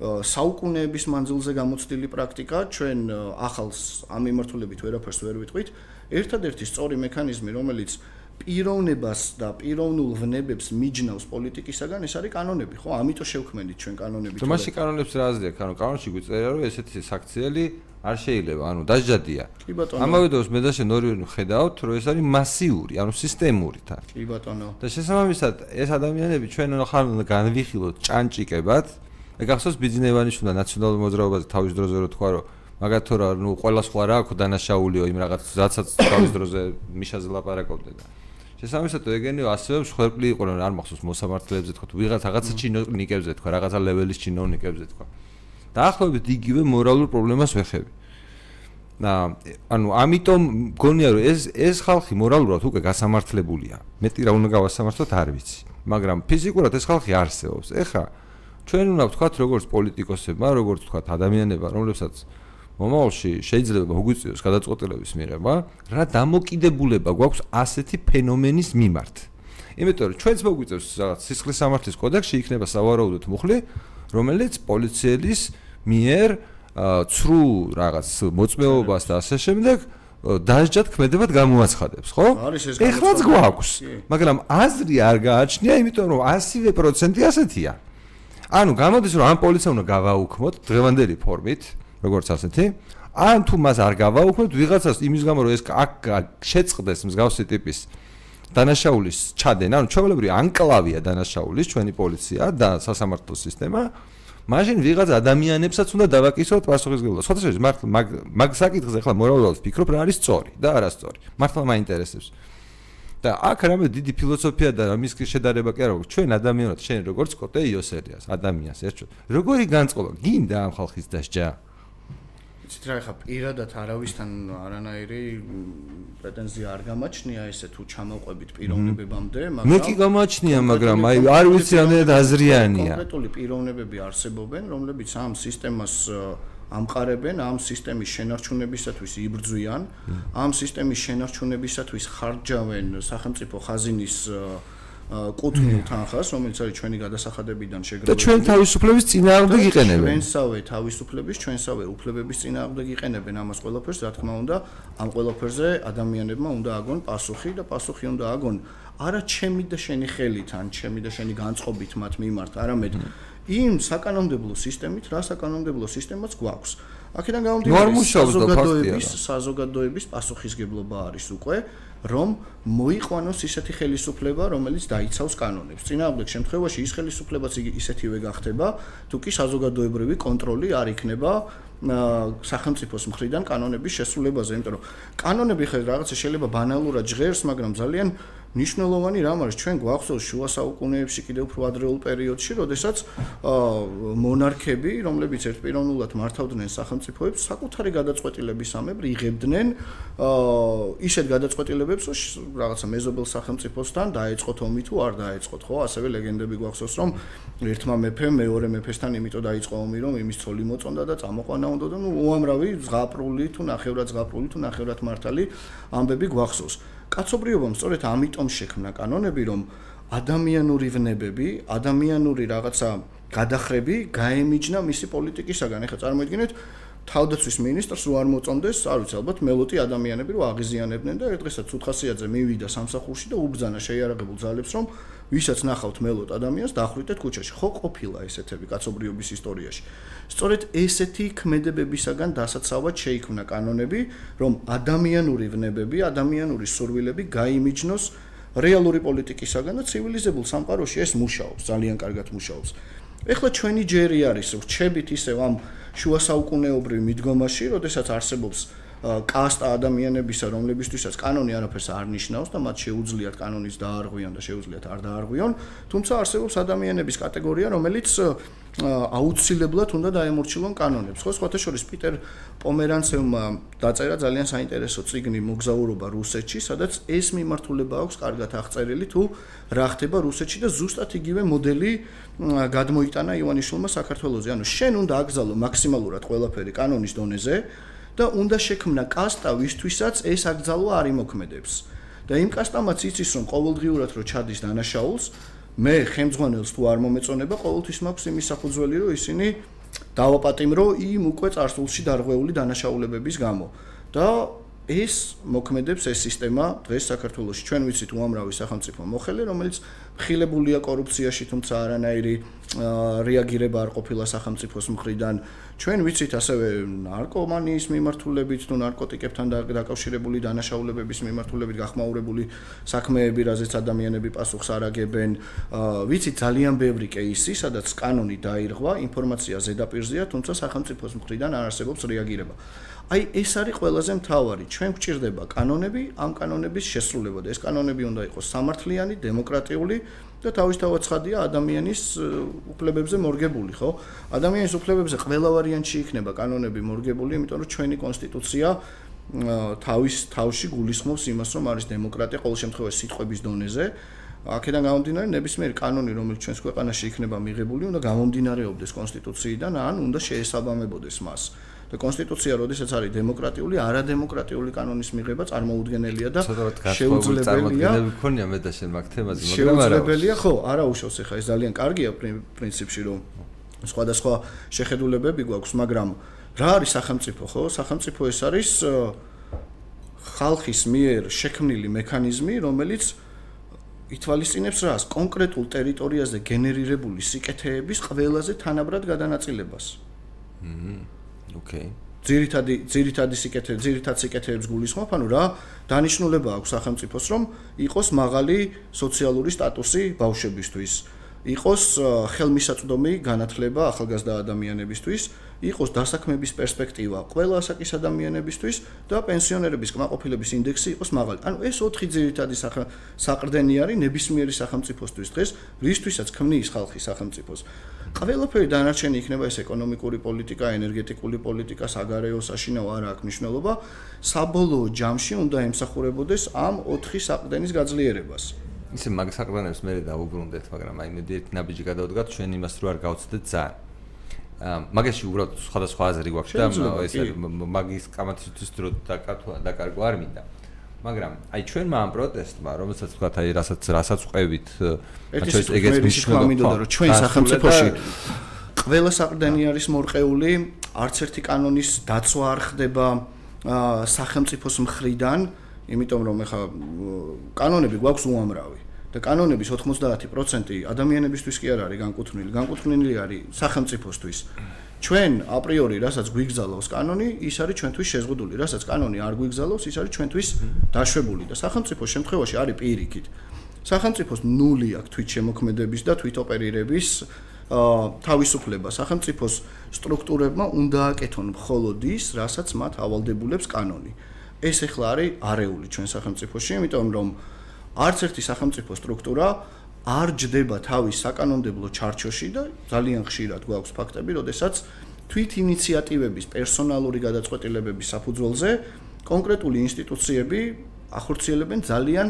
საუკუნეების მანძილზე გამოცდილი პრაქტიკა, ჩვენ ახალს ამ მიმართულებით ვერაფერს ვერ ვიტყვით. ერთადერთი სწორი მექანიზმი, რომელიც პიროვნებას და პიროვნულ ვნებებს მიჯნავს პოლიტიკისაგან, ეს არის კანონები, ხო? ამიტომ შევქმნით ჩვენ კანონები. თუმცა კანონებს რა აზრი აქვს? ანუ კანონში გვიწერია, რომ ესეთი საქციელი არ შეიძლება, ანუ დაждადია. კი ბატონო. ამავე დროს მე და შენ ორი ხედავთ, რომ ეს არის მასიური, ანუ სისტემური თან. კი ბატონო. და შესაბამისად, ეს ადამიანები ჩვენ ხარ განვიხილოთ ჭანჭიკებად. გახსოვს ბიძინევანიშვილმა ნაციონალურ მოძრაობაზე თავის დროზე რო თქვა, რომ მაგათო რა, ნუ ყველა სხვა რა აქვს დანაშაულიო იმ რაღაც რაცაც თავის დროზე მიშაზე ლაპარაკობდა და შესაბამისად ეგენიო ასევე მსხვერპლი იყო რომ არ მახსოვს მოსამართლეებზე თქვა თუ ვიღაც რაღაცა ჩინოვნიკებზე თქვა რაღაცა ლეველის ჩინოვნიკებზე თქვა. დაახლოებით იგივე მორალურ პრობლემას ვეხები. და ანუ ამიტომ მგონია რომ ეს ეს ხალხი მორალურად უკვე გასამართლებულია. მეტი რა უნდა გავასამართლოთ არ ვიცი. მაგრამ ფიზიკურად ეს ხალხი არსებობს. ეხა ჩვენ უნდა ვთქვათ როგორც პოლიტიკოსებმა როგორც ვთქვათ ადამიანებმა რომლებსაც მომავალში შეიძლება მოგვიწიოს გადაწყვეტილების მიღება, რა დამოკიდებულება გვაქვს ასეთი ფენომენის მიმართ. იმიტომ რომ ჩვენც მოგვიწევს რაღაც სისხლის სამართლის კოდექსში იქნება სავარაუდოდ მუხლი, რომელიც პოლიციელის მიერ ცრუ რაღაც მოწმეობას და ასე შემდეგ დაჟჯად ქმედებად გამოაცხადებს, ხო? ეხლაც გვაქვს, მაგრამ აზრი არ გააჩნია, იმიტომ რომ 100% ასეთია. ანუ გამოდის რომ ამ პოლიცია უნდა გავაუქმოთ დღევანდელი ფორმით, როგორც ასეთი ან თუ მას არ გავაუქმებთ ვიღაცას იმის გამო რომ ეს აქ შეწყდეს მსგავსი ტიპის დანაშაულის ჩადენა ანუ ჩვეულებრივი ანკლავია დანაშაულის ჩვენი პოლიცია და სასამართლო სისტემა მაშინ ვიღაც ადამიანებსაც უნდა დავაკისროთ პასუხისგებლობა. სხვათა შორის მართლა მაგ მაგ საკითხზე ახლა მორალურად ვფიქრობ რა არის სწორი და არა სწორი. მართლა მაინტერესებს. და აქ რამე დიდი ფილოსოფია და მის შედარება კი არა გვაქვს. ჩვენ ადამიანად შენ როგორც კოტე იოსერიას ადამიანს ერთად. როგორი განწყობა გინდა ამ ხალხის დასჯა? იცით რა ხა პირადად არავისთან არანაირი პრეტენზია არ გამაჩნია ესე თუ ჩამოყვებით პიროვნებებამდე მაგრამ მე კი გამაჩნია მაგრამ აი არ ვიცი ამდენად აზრიანია კონკრეტული პიროვნებები არსებობენ რომლებიც ამ სისტემას ამყარებენ ამ სისტემის შენარჩუნებისათვის იბრძვიან ამ სისტემის შენარჩუნებისათვის ხარჯავენ სახელმწიფო ხაზინის კუთვნილ თანხას, რომელიც არის ჩვენი გადასახადებიდან შეგროვებული. და ჩვენ თავისუფლების წინააღმდეგ იყენებენ. ჩვენსავე თავისუფლების, ჩვენსავე უფლებების წინააღმდეგ იყენებენ ამას ყველაფერს, რა თქმა უნდა, ამ ყველაფერზე ადამიანებმა უნდა აგონ პასუხი და პასუხი უნდა აგონ არა ჩემი და შენი ხელით, ან ჩემი და შენი განწყობით მათ მიმართ, არამედ იმ საკანონმდებლო სისტემით, რა საკანონმდებლო სისტემაც გვაქვს. აქედან გამომდინარე, საზოგადოების საზოგადოების პასუხისგებლობა არის უკვე რომ მოიყვანოს ისეთი ხელისუფლება, რომელიც დაიცავს კანონებს. წინააღმდეგ შემთხვევაში ის ხელისუფლებაც ისეთივე გახდება, თუ კი საზოგადოებრივი კონტროლი არ იქნება სახელმწიფოს მხრიდან კანონების შესრულებაზე, იმიტომ რომ კანონები ხე რაღაცა შეიძლება ბანალურად ჟღერს, მაგრამ ძალიან ნიშნულოვანი რამ არის ჩვენ გვახსოვს შუა საუკუნეებში კიდევ უფრო ადრეულ პერიოდში, როდესაც მონარქები, რომლებიც ერთპიროვნულად მართავდნენ სახელმწიფოებს, საკუთარი გადაწყვეტილების ამებრ იღებდნენ ისეთ გადაწყვეტილებებს, რომ რაღაცა მეზობელ სახელმწიფოსთან დაეწყოთ ომი თუ არ დაეწყოთ, ხო? ასევე ლეგენდები გვახსოვს, რომ ერთმა მეფემ მეორე მეფესთან იმიტო დაიწყო ომი, რომ იმის ცოლი მოწონდა და წამოყვანა უნდა და ნუ უამრავი ზღაპრული თუ ნახევრად ზღაპრული თუ ნახევრად მართალი ამბები გვახსოვს. კაცობრიობამ სწორედ ამიტომ შექმნა კანონები, რომ ადამიანური ვნებები, ადამიანური რაღაცა გადახრები გაემიჯნა მისი პოლიტიკისაგან. ეხლა წარმოიდგინეთ, თავდაცვის მინისტრს რო არ მოწონდეს, არ ვიცი, ალბათ მელოტი ადამიანები რო აღიზიანებდნენ და ერთ დღესაც უთხასიაძე მივიდა სამსახურში და უბძანა შეიარაღებულ ძალებს, რომ ვისაც ნახავთ მელოთ ადამიანს დაახრიტეთ ქუჩაში. ხო ყოფილა ესეთები კაცობრიობის ისტორიაში. სწორედ ესეთი ქმედებებისაგან დასაცავად შეიქმნა კანონები, რომ ადამიანური ვნებები, ადამიანური სურვილები გაიმიჯნოს რეალური პოლიტიკისაგან და ცივილიზებულ სამყაროში ეს მუშაობს, ძალიან კარგად მუშაობს. ეხლა ჩვენი ჯერი არის, რჩებით ისევ ამ შუა საუკუნეობრივ მიდგომაში, როდესაც არსებობს კასტა ადამიანებისა, რომლებისთვისაც კანონი არაფერს არ ნიშნავს და მათ შეუძლიათ კანონის დაარღვიონ და შეუძლიათ არ დაარღვიონ, თუმცა არსებობს ადამიანების კატეგორია, რომელიც აუცილებლად უნდა დაემორჩილონ კანონებს. ხო, სხვათა შორის პიტერ პომერანცევმა დაწერა ძალიან საინტერესო წიგნი მოგზაურობა რუსეთში, სადაც ეს მიმართულება აქვს კარგად აღწერილი თუ რა ხდება რუსეთში და ზუსტად იგივე მოდელი გადმოიტანა ივანიშვილმა საქართველოსზე. ანუ შენ უნდა აკრძალო მაქსიმალურად ყველაფერი კანონის დონეზე, და უნდა შექმნა კასტა ვისთვისაც ეს აკრძალვა არ იმოქმედებს. და იმ კასტამაც იცის რომ ყოველდღიურად რო ჩადის დანაშაულს მე ხემძღვანელს თუ არ მომეწონება ყოველთვის მაქვს იმის საფუძველი რომ ისინი დავაპატიმრო იმ უკვე წარსულში დარღვეული დანაშაულებების გამო. და ეს მოქმედებს ეს სისტემა დღეს საქართველოში. ჩვენ ვიცით უამრავი სახელმწიფო მოხელე რომელიც ხილებულია კორუფციაში, თუმცა არანაირი რეაგირება არ ყოფილა სახელმწიფოს მხრიდან. ჩვენ ვიცით ასევე ნარკომანიის მიმართულებით, თუ ნარკოტიკებთან დაკავშირებული დანაშაულებების მიმართულებით გახმაურებული საქმეები, რაზეც ადამიანები პასუხს არ აგებენ. ვიცით ძალიან ბევრი кейსი, სადაც კანონი დაირღვა, ინფორმაცია ზედაპირზეა, თუმცა სახელმწიფოს მხრიდან არ არსებობს რეაგირება. აი ეს არის ყველაზე მთავარი. ჩვენ გვჭირდება კანონები, ამ კანონების შესრულება და ეს კანონები უნდა იყოს სამართლიანი, დემოკრატიული და თავისთავად ცხადია ადამიანის უფლებებზე მორგებული, ხო? ადამიანის უფლებებზე ყველა ვარიანტში იქნება კანონები მორგებული, იმიტომ რომ ჩვენი კონსტიტუცია თავის თავში გულისხმობს იმას, რომ არის დემოკრატია ყოველ შემთხვევაში სიტყვების დონეზე. აქედან გამომდინარე, ნებისმიერი კანონი, რომელიც ჩვენს ქვეყანაში იქნება მიღებული, უნდა გამომდინარეობდეს კონსტიტუციიდან, ან უნდა შეესაბამებოდეს მას. და კონსტიტუცია როდესაც არის დემოკრატიული, არადემოკრატიული კანონის მიღება წარმოუდგენელია და შეუძლებელია. მქონია მე და შენ მაგ თემაზე, მაგრამ არა. შეუძლებელია, ხო, არა უშავს ახლა ეს ძალიან კარგია პრინციპში რომ სხვადასხვა შეხედულებები გვაქვს, მაგრამ რა არის სახელმწიფო, ხო? სახელმწიფო ეს არის ხალხის მიერ შექმნილი მექანიზმი, რომელიც ითვალისწინებს რას? კონკრეტულ ტერიტორიაზე გენერირებული სიკეთეების ყველაზე თანაბრად გადანაწილებას. ჰმმ. ოკეი. ძირითადი ძირითადი სიკეთე ძირითად სიკეთეებს გულისხმობ, ანუ რა დანიშნულება აქვს სახელმწიფოს, რომ იყოს მაღალი სოციალური სტატუსი ბავშვებისთვის. იყოს ხელმისაწვდომი განათლება ახალგაზრდა ადამიანებისთვის, იყოს დასაქმების პერსპექტივა ყველა ასაკის ადამიანებისთვის და პენსიონერების კმაყოფილების ინდექსი იყოს მაღალი. ანუ ეს ოთხი ძირითადი საყრდენი არის ნებისმიერი სახელმწიფოსთვის დღეს, რისთვისაც ქმნის ხალხი სახელმწიფოს. ყველაფერი დანარჩენი იქნება ეს ეკონომიკური პოლიტიკა, ენერგეტიკული პოლიტიკა, საგარეო საშინაო არ აქვს მნიშვნელობა. საბოლოო ჯამში უნდა ემსახურებოდეს ამ ოთხი საყრდენის გაძლიერებას. ისე მაგ საყრდენებს მე დავუბრუნდეთ, მაგრამ აი მე ერთ ნაბიჯი გადავდგათ ჩვენ იმას რო არ გავცდეთ ძალიან. მაგაში უბრალოდ სხვადასხვა აზრი გვაქვს და ეს მაგის კამათისთვის დრო დაკარგვა დაკარგვა არ მინდა. მაგრამ აი ჩვენმა ამ პროტესტმა, რომელსაც თქვა აი რასაც რასაც ყვევით, აჩვენეს ეგეც მნიშვნელობა, რომ ჩვენ სახელმწიფოში ყველა საყრდენი არის მორყეული, არც ერთი კანონის დაცვა არ ხდება სახელმწიფოს მხრიდან, იმიტომ რომ ეხა კანონები გვაქვს უამრავი. და კანონების 90% ადამიანებისთვის კი არ არის განკუთვნილი, განკუთვნილი არის სახელმწიფოსთვის. ჩვენ აპრიორი, რასაც გვიგზავნოს კანონი, ის არის ჩვენთვის შეზღუდული, რასაც კანონი არ გვიგზავნოს, ის არის ჩვენთვის დაშვებული და სახელმწიფოს შემთხვევაში არის პირიქით. სახელმწიფოს ნული აქვს თვით შემოქმედების და თვით ოპერირების თავისუფლება. სახელმწიფოს სტრუქტურებმა უნდა აკეთონ მხოლოდ ის, რასაც მათ ავალდებულებს კანონი. ეს ახლა არის არეული ჩვენ სახელმწიფოში, იმიტომ რომ არც ერთი სახელმწიფო სტრუქტურა არ ჯდება თავის საკანონმდებლო ჩარჩოში და ძალიან ხშირად გვაქვს ფაქტები, როდესაც თვით ინიციატივების პერსონალური გადაწყვეტილებების საფუძველზე კონკრეტული ინსტიტუციები ახორციელებენ ძალიან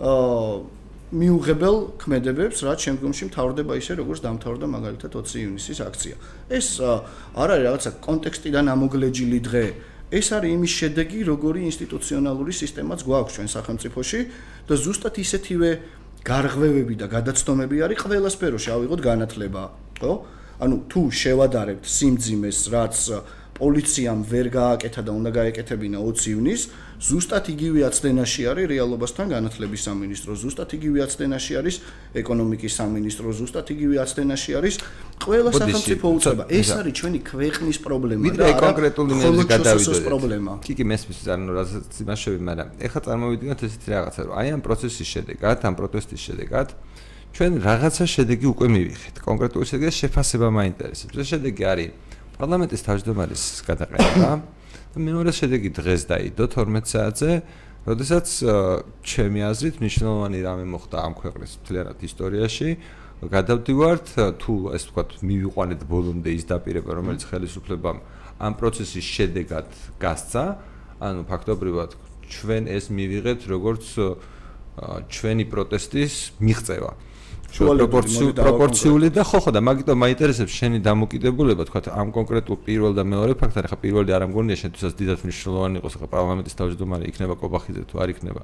აა მიუღებელ ქმედებებს, რაც შემდგომში მთავრდება ისე, როგორც დამთავრდა მაგალითად 20 ივნისის აქცია. ეს არ არის რაღაცა კონტექსტიდან ამოგლეჯილი დღე. ეს არის იმის შედეგი, როგორი ინსტიტუციონალური სისტემაც გვაქვს ჩვენ სახელმწიფოში და ზუსტად ისეთივე გარღვევები და გადაცდომები არის ყველა სფეროში, ავიღოთ განათლება, ხო? ანუ თუ შევადარებთ სიმძიმეს, რაც პოლიციამ ვერ გააკეთა და უნდა გაეკეთებინა 20 ივნის, ზუსტად იგივე აცდენაში არის რეალობასთან განათლების სამინისტრო, ზუსტად იგივე აცდენაში არის ეკონომიკის სამინისტრო, ზუსტად იგივე აცდენაში არის ყველა სახელმწიფო უწყება. ეს არის ჩვენი ქვეყნის პრობლემა და არა კონკრეტული გადავიდოდეთ. პრობლემა. კი კი მესმის ანუ რასაც იმაშევი, მაგრამ ეხლა წარმოვიდგინოთ ესეთი რაღაცა, რომ აი ამ პროცესის შედეგად, ამ პროტესტის შედეგად ჩვენ რაღაცა შედეგი უკვე მივიღეთ. კონკრეტული შედეგი შეფასება მაინტერესებს. ეს შედეგი არის პარლამენტის თავმჯდომარის გადაყენება და მეორე შედეგი დღეს დაიდო 12 საათზე, როდესაც ჩემი აზრით მნიშვნელოვანი რამე მოხდა ამ ქვეყნის მთლიანად ისტორიაში. გადავდივართ თუ ეს ვთქვათ მივიყვანეთ ბოლომდე ის დაპირება, რომელიც ხელისუფლებამ ამ პროცესის შედეგად გასცა, ანუ ფაქტობრივად ჩვენ ეს მივიღეთ როგორც ჩვენი პროტესტის მიღწევა. პროპორციული და ხო ხო და მაგიტომ მაინტერესებს შენი დამოკიდებულება თქვა ამ კონკრეტულ პირველ და მეორე ფაქტთან ხა პირველი არ ამგონია შენთვისაც დიდად მნიშვნელოვანი იყოს ხა პარლამენტის თავმჯდომარე იქნება კობახიძე თუ არ იქნება.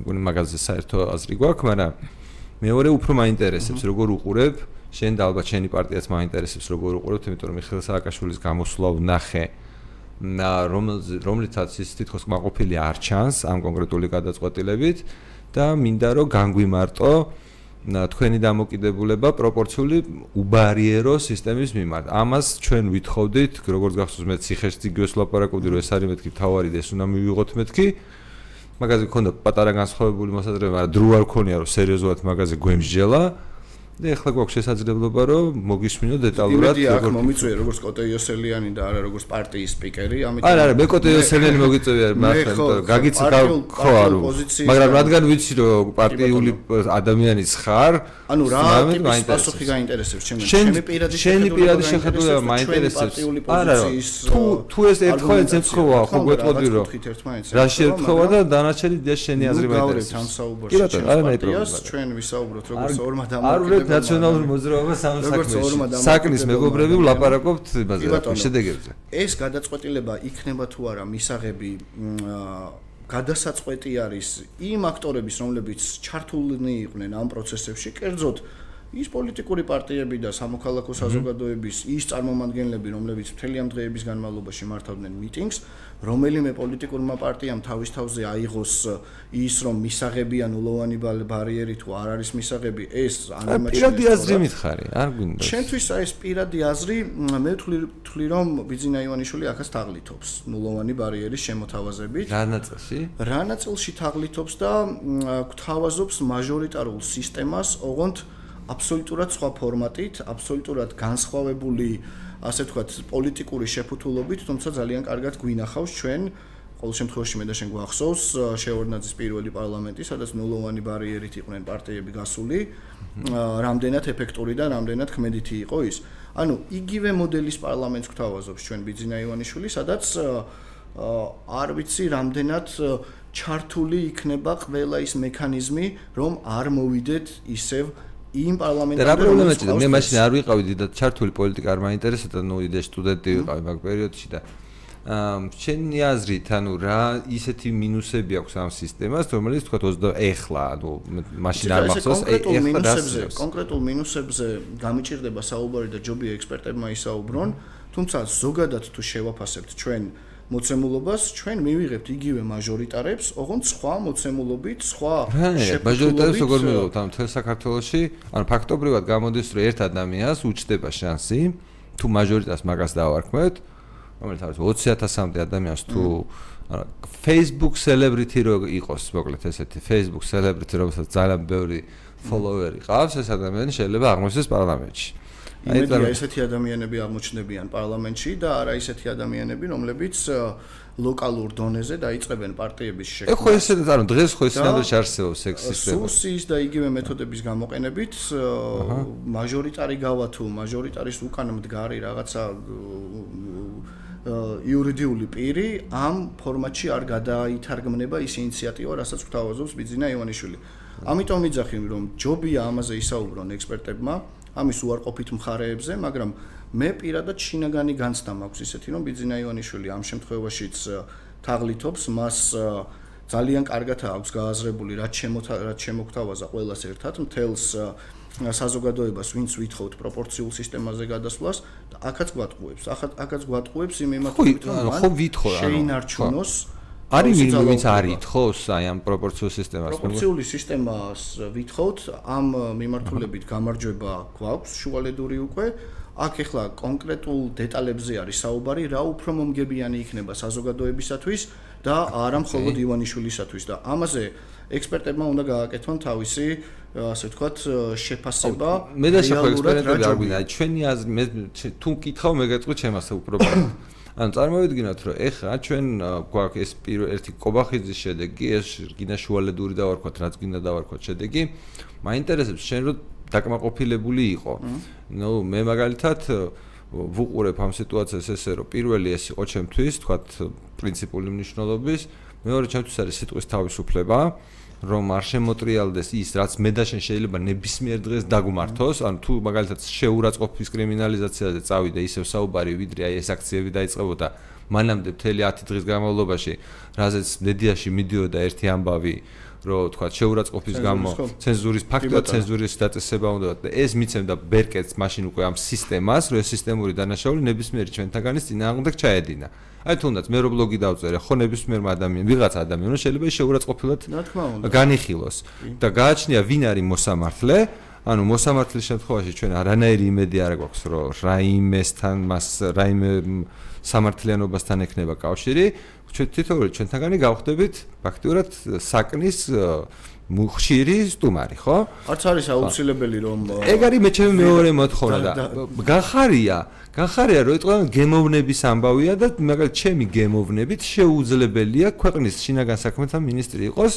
მგონი მაგაზე საერთო აზრი გვაქვს მაგრამ მეორე უფრო მაინტერესებს როგორ უყურებ. შენ და ალბათ შენი პარტიაც მაინტერესებს როგორ უყურებთ, იმიტომ რომ მიხეილ სააკაშვილის გამოსვლა ვნახე. და რომლითაც ის თითქოს მაყოფილი არ ჩანს ამ კონკრეტული გადაწყვეტილებით და მინდა რომ განგვიმარტო თქვენი დამოკიდებულება პროპორციული უბარიერო სისტემის მიმართ. ამას ჩვენ ვითხოვდით, როგორც გახსოვს მე ციხეში გიოს ლაპარაკობდი რომ ეს არის მეთქი თავარი და ეს უნდა მივიღოთ მეთქი. მაგაზე მქონდა პატარა განსხვავებული მოსაზრება, მაგრამ დრო არ ქონია რომ სერიოზულად მაგაზე გვემსჯელა. და ეხლა გვაქვს შესაძლებლობა რომ მოგისმინო დეტალურად როგორ მომიწვია როგორც კოტეიოსელიანი და არა როგორც პარტიის სპიკერი ამიტომ არა არა მე კოტეიოსელიანი მოგიწვია მართლა გაგიცი ხო არა მაგრამ რადგან ვიცი რომ პარტიული ადამიანის ხარ ანუ რა ტიპის პასუხი გაინტერესებს? ჩემს ჩემი პირადი შენი პირადი შეხედულება მაინტერესებს. არა თუ თუ ეს ერთხელ ეცხოვა ხო გვეტყოდი რომ რა შეერთხვა და დანარჩენი დია შენი აზრი მაინტერესებს. კი ბატონო არა მე პრობლემა ჩვენ ვისაუბროთ როგორც ორმა დამოკიდებულება ნაციონალური მოძრაობა სამსაქმეში. საკნის მეგობრები ვლაპარაკობთ იმაზე, შედეგებზე. ეს გადაწყვეტილება იქნება თუ არა? მისაღები გადასაწყვეტი არის იმ აქტორების, რომლებიც ჩართულნი იყვნენ ამ პროცესებში, კერძოდ ის პოლიტიკური პარტიები და სამოქალაქო საზოგადოების ის წარმომადგენლები, რომლებიც მთელი ამ დღეების განმავლობაში მართავდნენ მიტინგს, რომელიმე პოლიტიკურმა პარტიამ თავის თავზე აიღოს ის, რომ მისაღებიან ულოვანი ბარიერი თუ არ არის მისაღები, ეს ანემაჩი. პირადი აზრი მითხარი, არ გვინდა. ჩვენთვის ეს პირადი აზრი, მე ვთვლი, რომ ბიძინა ივანიშვილი ახაც თაღლითობს ულოვანი ბარიერის შემოთავაზებით. რა ნაწილში? რა ნაწილში თაღლითობს და გვთავაზობს მაჟორიტარულ სისტემას, ოღონდ აბსოლუტურად სხვა ფორმატით, აბსოლუტურად განსხვავებული, ასე ვთქვათ, პოლიტიკური შეფუთულობით, თუმცა ძალიან კარგად გვინახავს ჩვენ. ყოველ შემთხვევაში მე და შენ გვახსოვს შეორნაძის პირველი პარლამენტი, სადაც ნულოვანი ბარიერით იყვნენ პარტიები გასული, რამდენად ეფექტური და რამდენად ქმედითი იყო ის. ანუ იგივე მოდელის პარლამენტს გვთავაზობს ჩვენ ბიძინა ივანიშვილი, სადაც არ ვიცი რამდენად ჩართული იქნება ყველა ის მექანიზმი, რომ არ მოვიდეთ ისევ იმ რა პრობლემა ჭირდა მე მაშინ არ ვიყავი და ჩართული პოლიტიკა არ მაინტერესებდა ნუ იდე სტუდენტი ვიყავი მაგ პერიოდში და აა შენი აზრით ანუ რა ისეთი მინუსები აქვს ამ სისტემას რომელიც თქვა 20 ეხლა ანუ მაშინ არ მახსოვს ეხლა დასწრებს კონკრეტულ მინუსებზე გამიჭirdება საუბარი და ჯობია ექსპერტებმა ისაუბრონ თუმცა ზოგადად თუ შევაფასებთ ჩვენ მოცემულობას ჩვენ მივიღებთ იგივე მაჟორიტარებს, ოღონდ სხვა მოცემულობით, სხვა შეფეთქებით. მაჟორიტარებს როგორ მივიღებთ ამ თელ საქართველოში? ანუ ფაქტობრივად გამოდის, რომ ერთ ადამიანს უჩდება შანსი, თუ მაჟორიტარს მაგას დავარქმევთ, რომელიც არის 20000-მდე ადამიანს თუ ანუ Facebook celebrity რო იყოს, მოკლედ ესეთი Facebook celebrity, რომელსაც ძალიან ბევრი follower-ი ყავს, ეს ადამიანი შეიძლება აღმოჩნდეს პარლამენტში. იმედია ესეთი ადამიანები აღმოჩნდებიან პარლამენტში და არა ესეთი ადამიანები, რომლებიც ლოკალურ დონეზე დაიწყებენ პარტიების შექმნას. ეხო ესე ანუ დღეს ხო ეს ნამდვილად არსებობს ეს სისტემა. სუსის და იგივე მეთოდების გამოყენებით მაჟორიტარი გავა თუ მაჟორიტარის უკან მდგარი რაღაცა იურიდიული პირი ამ ფორმატში არ გადაითარგმნება ის ინიციატივა, რასაც გვთავაზობს ბიძინა ივანიშვილი. ამიტომ მიძახი რომ ჯობია ამაზე ისაუბრონ ექსპერტებმა. ამის უარყოფით მხარეებზე, მაგრამ მე პირადად შინაგანი განცდა მაქვს ისეთი, რომ ბიძინა ივანიშვილი ამ შემთხვევაშიც თაღლითობს, მას ძალიან კარგად აქვს გააზრებული, რაც შემოთა რაც შემოგთავაზა ყოველას ერთად მთელს საზოგადოებას, ვინც ვითხოვთ პროპორციულ სისტემაზე გადასვლას და ახაც გვატყუებს. ახაც ახაც გვატყუებს იმ იმათობით, რომ ხო ვითხოვ, ანუ შეინარჩუნოს არის ვინმე ვინც არის ითხოვს აი ამ პროპორციულ სისტემას პროპორციული სისტემას ვითხოვთ ამ მიმართულებით გამარჯვება გვაქვს შუალედური უკვე. აქ ახლა კონკრეტულ დეტალებზე არის საუბარი რა უფრო მომგებიანი იქნება საზოგადოებისათვის და არა მხოლოდ ივანიშვილისათვის. და ამაზე ექსპერტებმა უნდა გააკეთონ თავისი ასე ვთქვათ შეფასება მე და შეხო ექსპერტები არ გვინდა. ჩვენი აზრი მე თუ მკითხავ მე გეტყვი ჩემას უბრალოდ ანუ წარმოვიდგინოთ რომ ეხლა ჩვენ გვაქვს ეს ერთი კობახიძის შედეგი ეს გინდა შუალედური დავარქვათ რაც გინდა დავარქვათ შედეგი მაინტერესებს შენ რომ დაკმაყოფილებული იყო. ნუ მე მაგალითად ვუყურებ ამ სიტუაციას ესე რომ პირველი ეს იყო ჩემთვის თქვათ პრინციპული მნიშვნელობის მეორე ჩემთვის არის სიტყვის თავისუფლება რომ არ შემოტრიალდეს ის რაც მე და შენ შეიძლება ნებისმიერ დღეს დაგმართოს ანუ თუ მაგალითად შეურაცხყოფის კრიმინალიზაციაზე წავიდე ისევ საუბარი ვიდრე აი ეს აქციები დაიწყებოდა მანამდე მთელი 10 დღის განმავლობაში რაზეც მედიაში მიდიოდა ერთი ამბავი რო თქვა შეურაცხყოფის გამო ცენზურის ფაქტია ცენზურის დაწესება უნდა და ეს მიცემდა ბერკეტს მაშინ უკვე ამ სისტემას რო ეს სისტემური დანაშაული ნებისმიერი ჩვენთაგანის წინააღმდეგ ჩაედინა. აი თუნდაც მე რო ბლოგი დავწერე ხო ნებისმიერ ადამიანს ვიღაც ადამიანს შეიძლება შეურაცხყოფილად განიხილოს და გააჩნია ვინ არის მოსამართლე. ანუ მოსამართლის შემთხვევაში ჩვენ არანაირი იმედი არ გვაქვს რომ რაიმესთან მას რაიმე სამართლიანობასთან ექნება კავშირი ჩვენ თითოეული ჩვენთაგანი გავხდებით ფაქტიურად საკნის მუხშირი სტუმარი, ხო? არც არის აუცილებელი რომ ეგ არის მე ჩემი მეორე მოთხოვნა და გახარია, გახარია რომ ეტყვა გემოვნების ამბავია და მაგალითად ჩემი გემოვნებით შეუძლებელია ქვეყნის შინაგან საქმეთა მინისტრი იყოს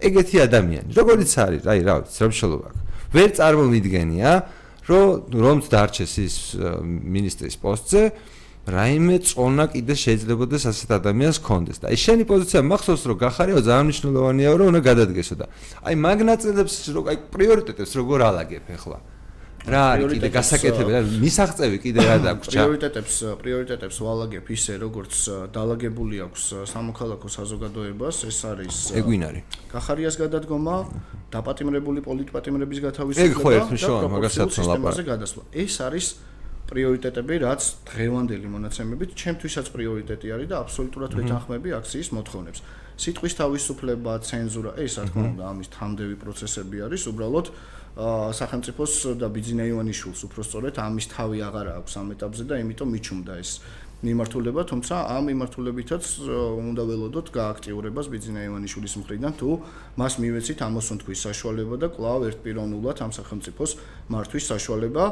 ეგეთი ადამიანი. როგორიც არის, აი რა ვიცი, რამშოლობა. ვერ წარმომიდგენია, რომ რომც დარჩეს ის მინისტრის პოსტზე, რაიმე წონა კიდე შეიძლებაოდეს ასეთ ადამიანს კონდეს და აი შენი პოზიცია მახსოვს რომ გახარიო ძალიან მნიშვნელოვანია რომ უნდა გადადგესო და აი მაგნაწილებს რომ აი პრიორიტეტებს როგორ ალაგებ ახლა? რა არის კიდე გასაკეთებელი? რა მისაღწევი კიდე რა დაქვს პრიორიტეტებს პრიორიტეტებს ვალაგებ ისე როგორც დალაგებული აქვს სამოქალაქო საზოგადოებას ეს არის ეგვინ არის გახარიას გადადგომა დაპატიმრებული პოლიტპატიმრების გათავისუფლება ერთ მნიშვნელოვანი მაგასაც ლაპარაკი ეს არის პრიორიტეტები, რაც დღევანდელი მონაცემებით ჩემთვისაც პრიორიტეტი არის და აბსოლუტურად ვეთანხმები აქციის მოთხოვნებს. სიტყვის თავისუფლება, ცენზურა, ეს რა თქმა უნდა ამის თამდევი პროცესები არის, უბრალოდ სახელმწიფოს და ბიძინაივანიშვილს უფრო სწორედ ამის თავი აღარ აქვს ამ ეტაპზე და იმიტომ მიჩუმდა ეს მიმართულება, თუმცა ამ მიმართულებითაც უნდა ველოდოთ გააქტიურებას ბიძინა ივანიშვილის მხრიდან, თუ მას მივეცით ამოსუნთქვის საშუალება და კვლავ ერთპიროვნულად ამ სახელმწიფოს მართვის საშუალება.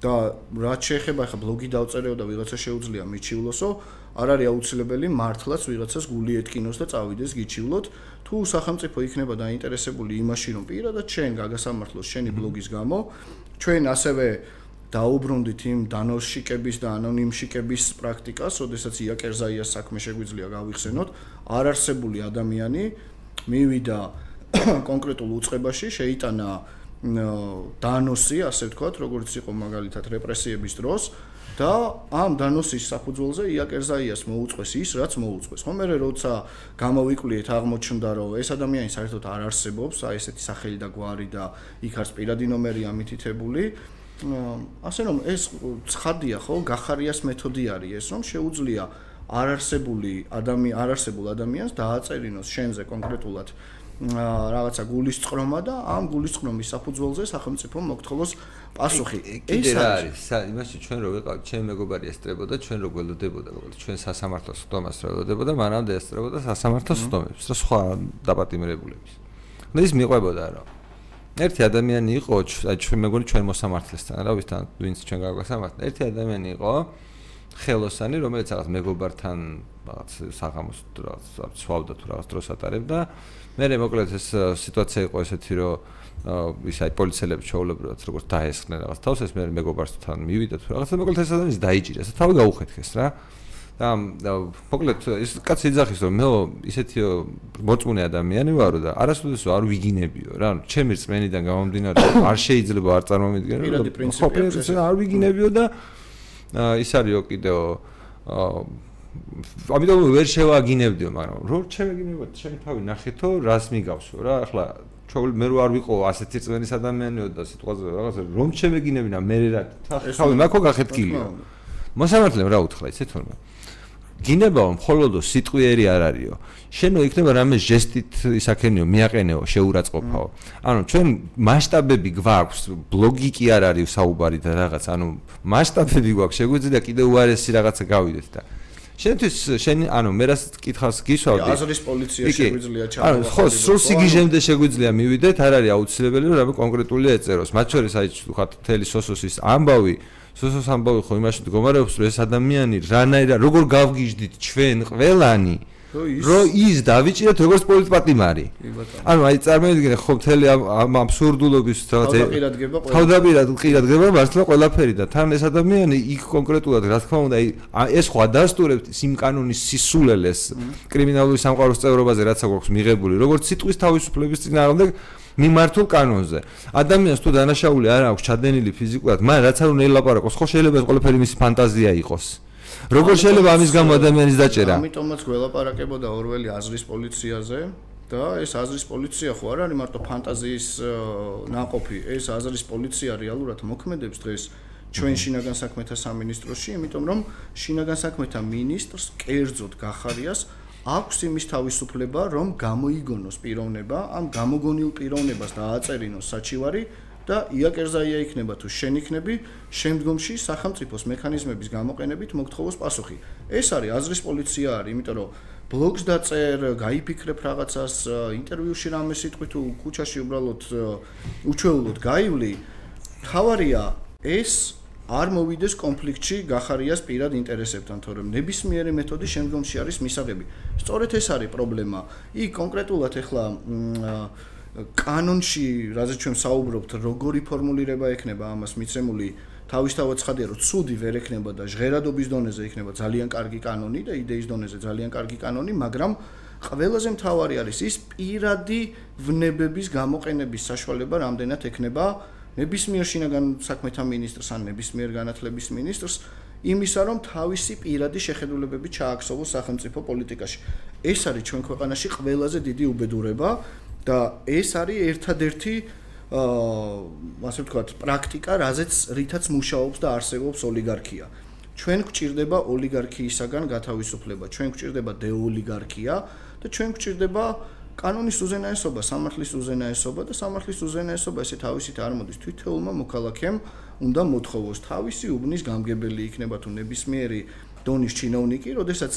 და რაც შეეხება ახლა ბლოგი დავწერეო და ვიღაცა შეუძლია მიჩივლოსო, არ არის აუცილებელი მართლაც ვიღაცას გული ეთკინოს და წავიდეს გიჩივლოთ, თუ სახელმწიფო იქნება დაინტერესებული იმაში, რომ პირადად ჩვენ გაგასამართლოს შენი ბლოგის გამო, ჩვენ ასევე დაუბრუნდით იმ დანოშიკების და ანონიმშიკების პრაქტიკას, ოდესაც იაკერზაიას საქმე შეგვიძლია გავიხსენოთ, არარსებული ადამიანი მივიდა კონკრეტულ უწყებაში, შეიტანა დანოსი, ასე ვთქვათ, როგორც იყო მაგალითად რეპრესიების დროს და ამ დანოსის საფუძველზე იაკერზაიას მოუწყვეს ის, რაც მოუწყვეს. ხომ მე როცა გამოვიკვლიეთ აღმოჩნდა, რომ ეს ადამიანი საერთოდ არ არსებობს, აი ესეთი სახელი და გვარი და იქ არის პირადი ნომერი ამითითებული. ასე რომ ეს ცხადია ხო, გახარიას მეთოდი არის ეს, რომ შეუძლია არარსებული ადამიანი არარსებულ ადამიანს დააწერინოს შენზე კონკრეტულად რაღაცა გულისწყრომა და ამ გულისწყრომის საფუძველზე სახელმწიფო მოგთხოვოს პასუხი. ეს არის იმაში ჩვენ რო ვიყავ, ჩვენ მეგობარი ესტრებოდა, ჩვენ რო გველოდებოდა, ჩვენ სასამართლოს ხდომას რო ველოდებოდა, მანამდე ესტრებოდა სასამართლოს ხდომებს და სხვა დაპატიმრებულების. და ის მიყვებოდა რა. ერთი ადამიანი იყო, აი ჩვენ მეგონი ჩვენ მოსამართლესთან, რა ვიცი თან ვინც ჩვენ გაგვასამართლა. ერთი ადამიანი იყო ხელოსანი, რომელიც რაღაც მეგობართან რაღაც საღამოს რაღაც ცვავდა თუ რაღაც დროს ატარებდა. მე მოკლედ ეს სიტუაცია იყო ესეთი რომ ის აი პოლიციელები ჩაოლებრად როგორც დაესხნენ რაღაც თავს ეს მე მეგობარს თან მივიდა თუ რაღაცა მოკლედ ეს ადამიანი დაიჭირა ეს თავი გაუხეთქეს რა. და მოკლედ ის კაცი იძახის რომ მე ისეთი მოწმუნე ადამიანი ვარო და არასოდეს არ ვიგინებიო რა. ჩემი რწმენიდან გამომდინარე არ შეიძლება არ წარმომიდგენო პირადი პრინციპი არ ვიგინებიო და ის არისო კიდეო ამიტომ ვერ შევაგინებდიო, მაგრამ რო შევაგინებო, შენ თავი ნახეთო, რას მიგავსო რა, ახლა ჩვენ მე რო არ ვიყო ასეთი წვენის ადამიანიო და სიტყვაზე რაღაცა რომ შევაგინებინა მე რა თავი მაქო გახეთკილიო. მოსამართლემ რა უთხრა ისე თორემ. გინებაო მხოლოდო სიტყვიერი არ არისო. შენო იქნება რამე ჟესტით ისაქენიო, მიაყენეო, შეურაცხყოფაო. ანუ ჩვენ მასშტაბები გვაქვს, ბლოგი კი არ არის საუბარი და რაღაც, ანუ მასშტაბები გვაქვს, შეგვიძლია კიდე უარესი რაღაცა გავიდეთ და შენთვის შენ ანუ მე რას კითხავს გისვავდი? აზრის პოლიცია შეგვიძლია ჩააყო ანუ ხო სულ სიგიჟემდე შეგვიძლია მივიდეთ არ არის აუცილებელი რომ რამე კონკრეტული ეწეროს. მათ შორის აი ხათ თელი სოსოსის ამბავი. სოსოს ამბავი ხო იმაში მდგომარეობს რომ ეს ადამიანი რანაირად როგორ გავგიჟდით ჩვენ ყველანი რო ის დავიჭირეთ როგორც პოლიტპატიმარი. ანუ აი წარმოიდგინე ხო მთელი ამ აბსურდულობის რაღაც თავდაპირად ყირადგება მართლა ყველაფერი და თან ეს ადამიანი იქ კონკრეტულად რა თქმა უნდა აი ეს ხო ადასტურებს იმ კანონის სისულელეს კრიმინალური სამყაროს წევრობაზე რაც აქვს მიღებული როგორც სიტყვის თავისუფლების წინააღმდეგ მიმართულ კანონზე. ადამიანს თუ დანაშაული არ აქვს ჩადენილი ფიზიკურად, მაგრამ რაც არ უნდა ელაპარაკოს, ხო შეიძლება ეს ყველაფერი მისი ფანტაზია იყოს. როგორ შეიძლება ამის გამო ადამიანის დაჭერა? ამიტომაც გველაპარაკებოდა ორველი აზრის პოლიციაზე და ეს აზრის პოლიცია ხო არ არის მარტო ფანტაზიის ნაყოფი, ეს აზრის პოლიცია რეალურად მოქმედებს დღეს ჩვენ შინაგან საქმეთა სამინისტროში, იმიტომ რომ შინაგან საქმეთა მინისტრს კერძოდ გახარიას აქვს იმის თავისუფლება, რომ გამოიგონოს პიროვნება, ამ გამოგონილ პიროვნებას დააწერინოს საჩივარი და იაკერზაია იქნება თუ შენ იქნები შემდგომში სახელმწიფოს მექანიზმების გამოყენებით მოგთხოვოს პასუხი ეს არის აზრის პოლიცია არის იმიტომ რომ ბლოგს დაწერ, გაიფიქრებ რაღაცას, ინტერვიუში რამე სიტყვი თუ ქუჩაში უბრალოდ უჩვეულოდ გაივლი, თავარია ეს არ მოვიდეს კონფლიქტში გახარიას პირად ინტერესებთან, თორემ ნებისმიერი მეთოდი შემდგომში არის მისაღები. სწორედ ეს არის პრობლემა. იქ კონკრეტულად ეხლა კანონში, რაზე ჩვენ საუბრობთ, როგორი ფორმულირება ექნება ამას მიცემული თავისთავად ცხადია რომ ცუდი ვერ ექნება და ჟღერადობის დონეზე იქნება ძალიან კარგი კანონი და იდეის დონეზე ძალიან კარგი კანონი, მაგრამ ყველაზე მთავარი არის ის პირადი ვნებების გამოყენების საშუალება რამდენად ექნება ნებისმიერ შინაგან საქმეთა მინისტრს ან ნებისმიერ განათლების მინისტრს იმისა რომ თავისი პირადი შეხედულებები ჩააქსოვოს სახელმწიფო პოლიტიკაში. ეს არის ჩვენ ქვეყანაში ყველაზე დიდი უბედურება და ეს არის ერთადერთი აა ასე ვთქვათ, პრაქტიკა, რაზეც რითაც მუშაობს და არსებობს ოლიგარქია. ჩვენ გვჭირდება ოლიგარქიისაგან გათავისუფლება, ჩვენ გვჭირდება დეოლიგარქია და ჩვენ გვჭირდება კანონის უზენაესობა, სამართლის უზენაესობა და სამართლის უზენაესობა. ესე თავისით არ მოდის. თვითეულმა მოქალაქემ უნდა მოთხოვოს. თავისი უბნის გამგებელი იქნება თუ ნებისმიერი დონის ჩინოვნიკი, როდესაც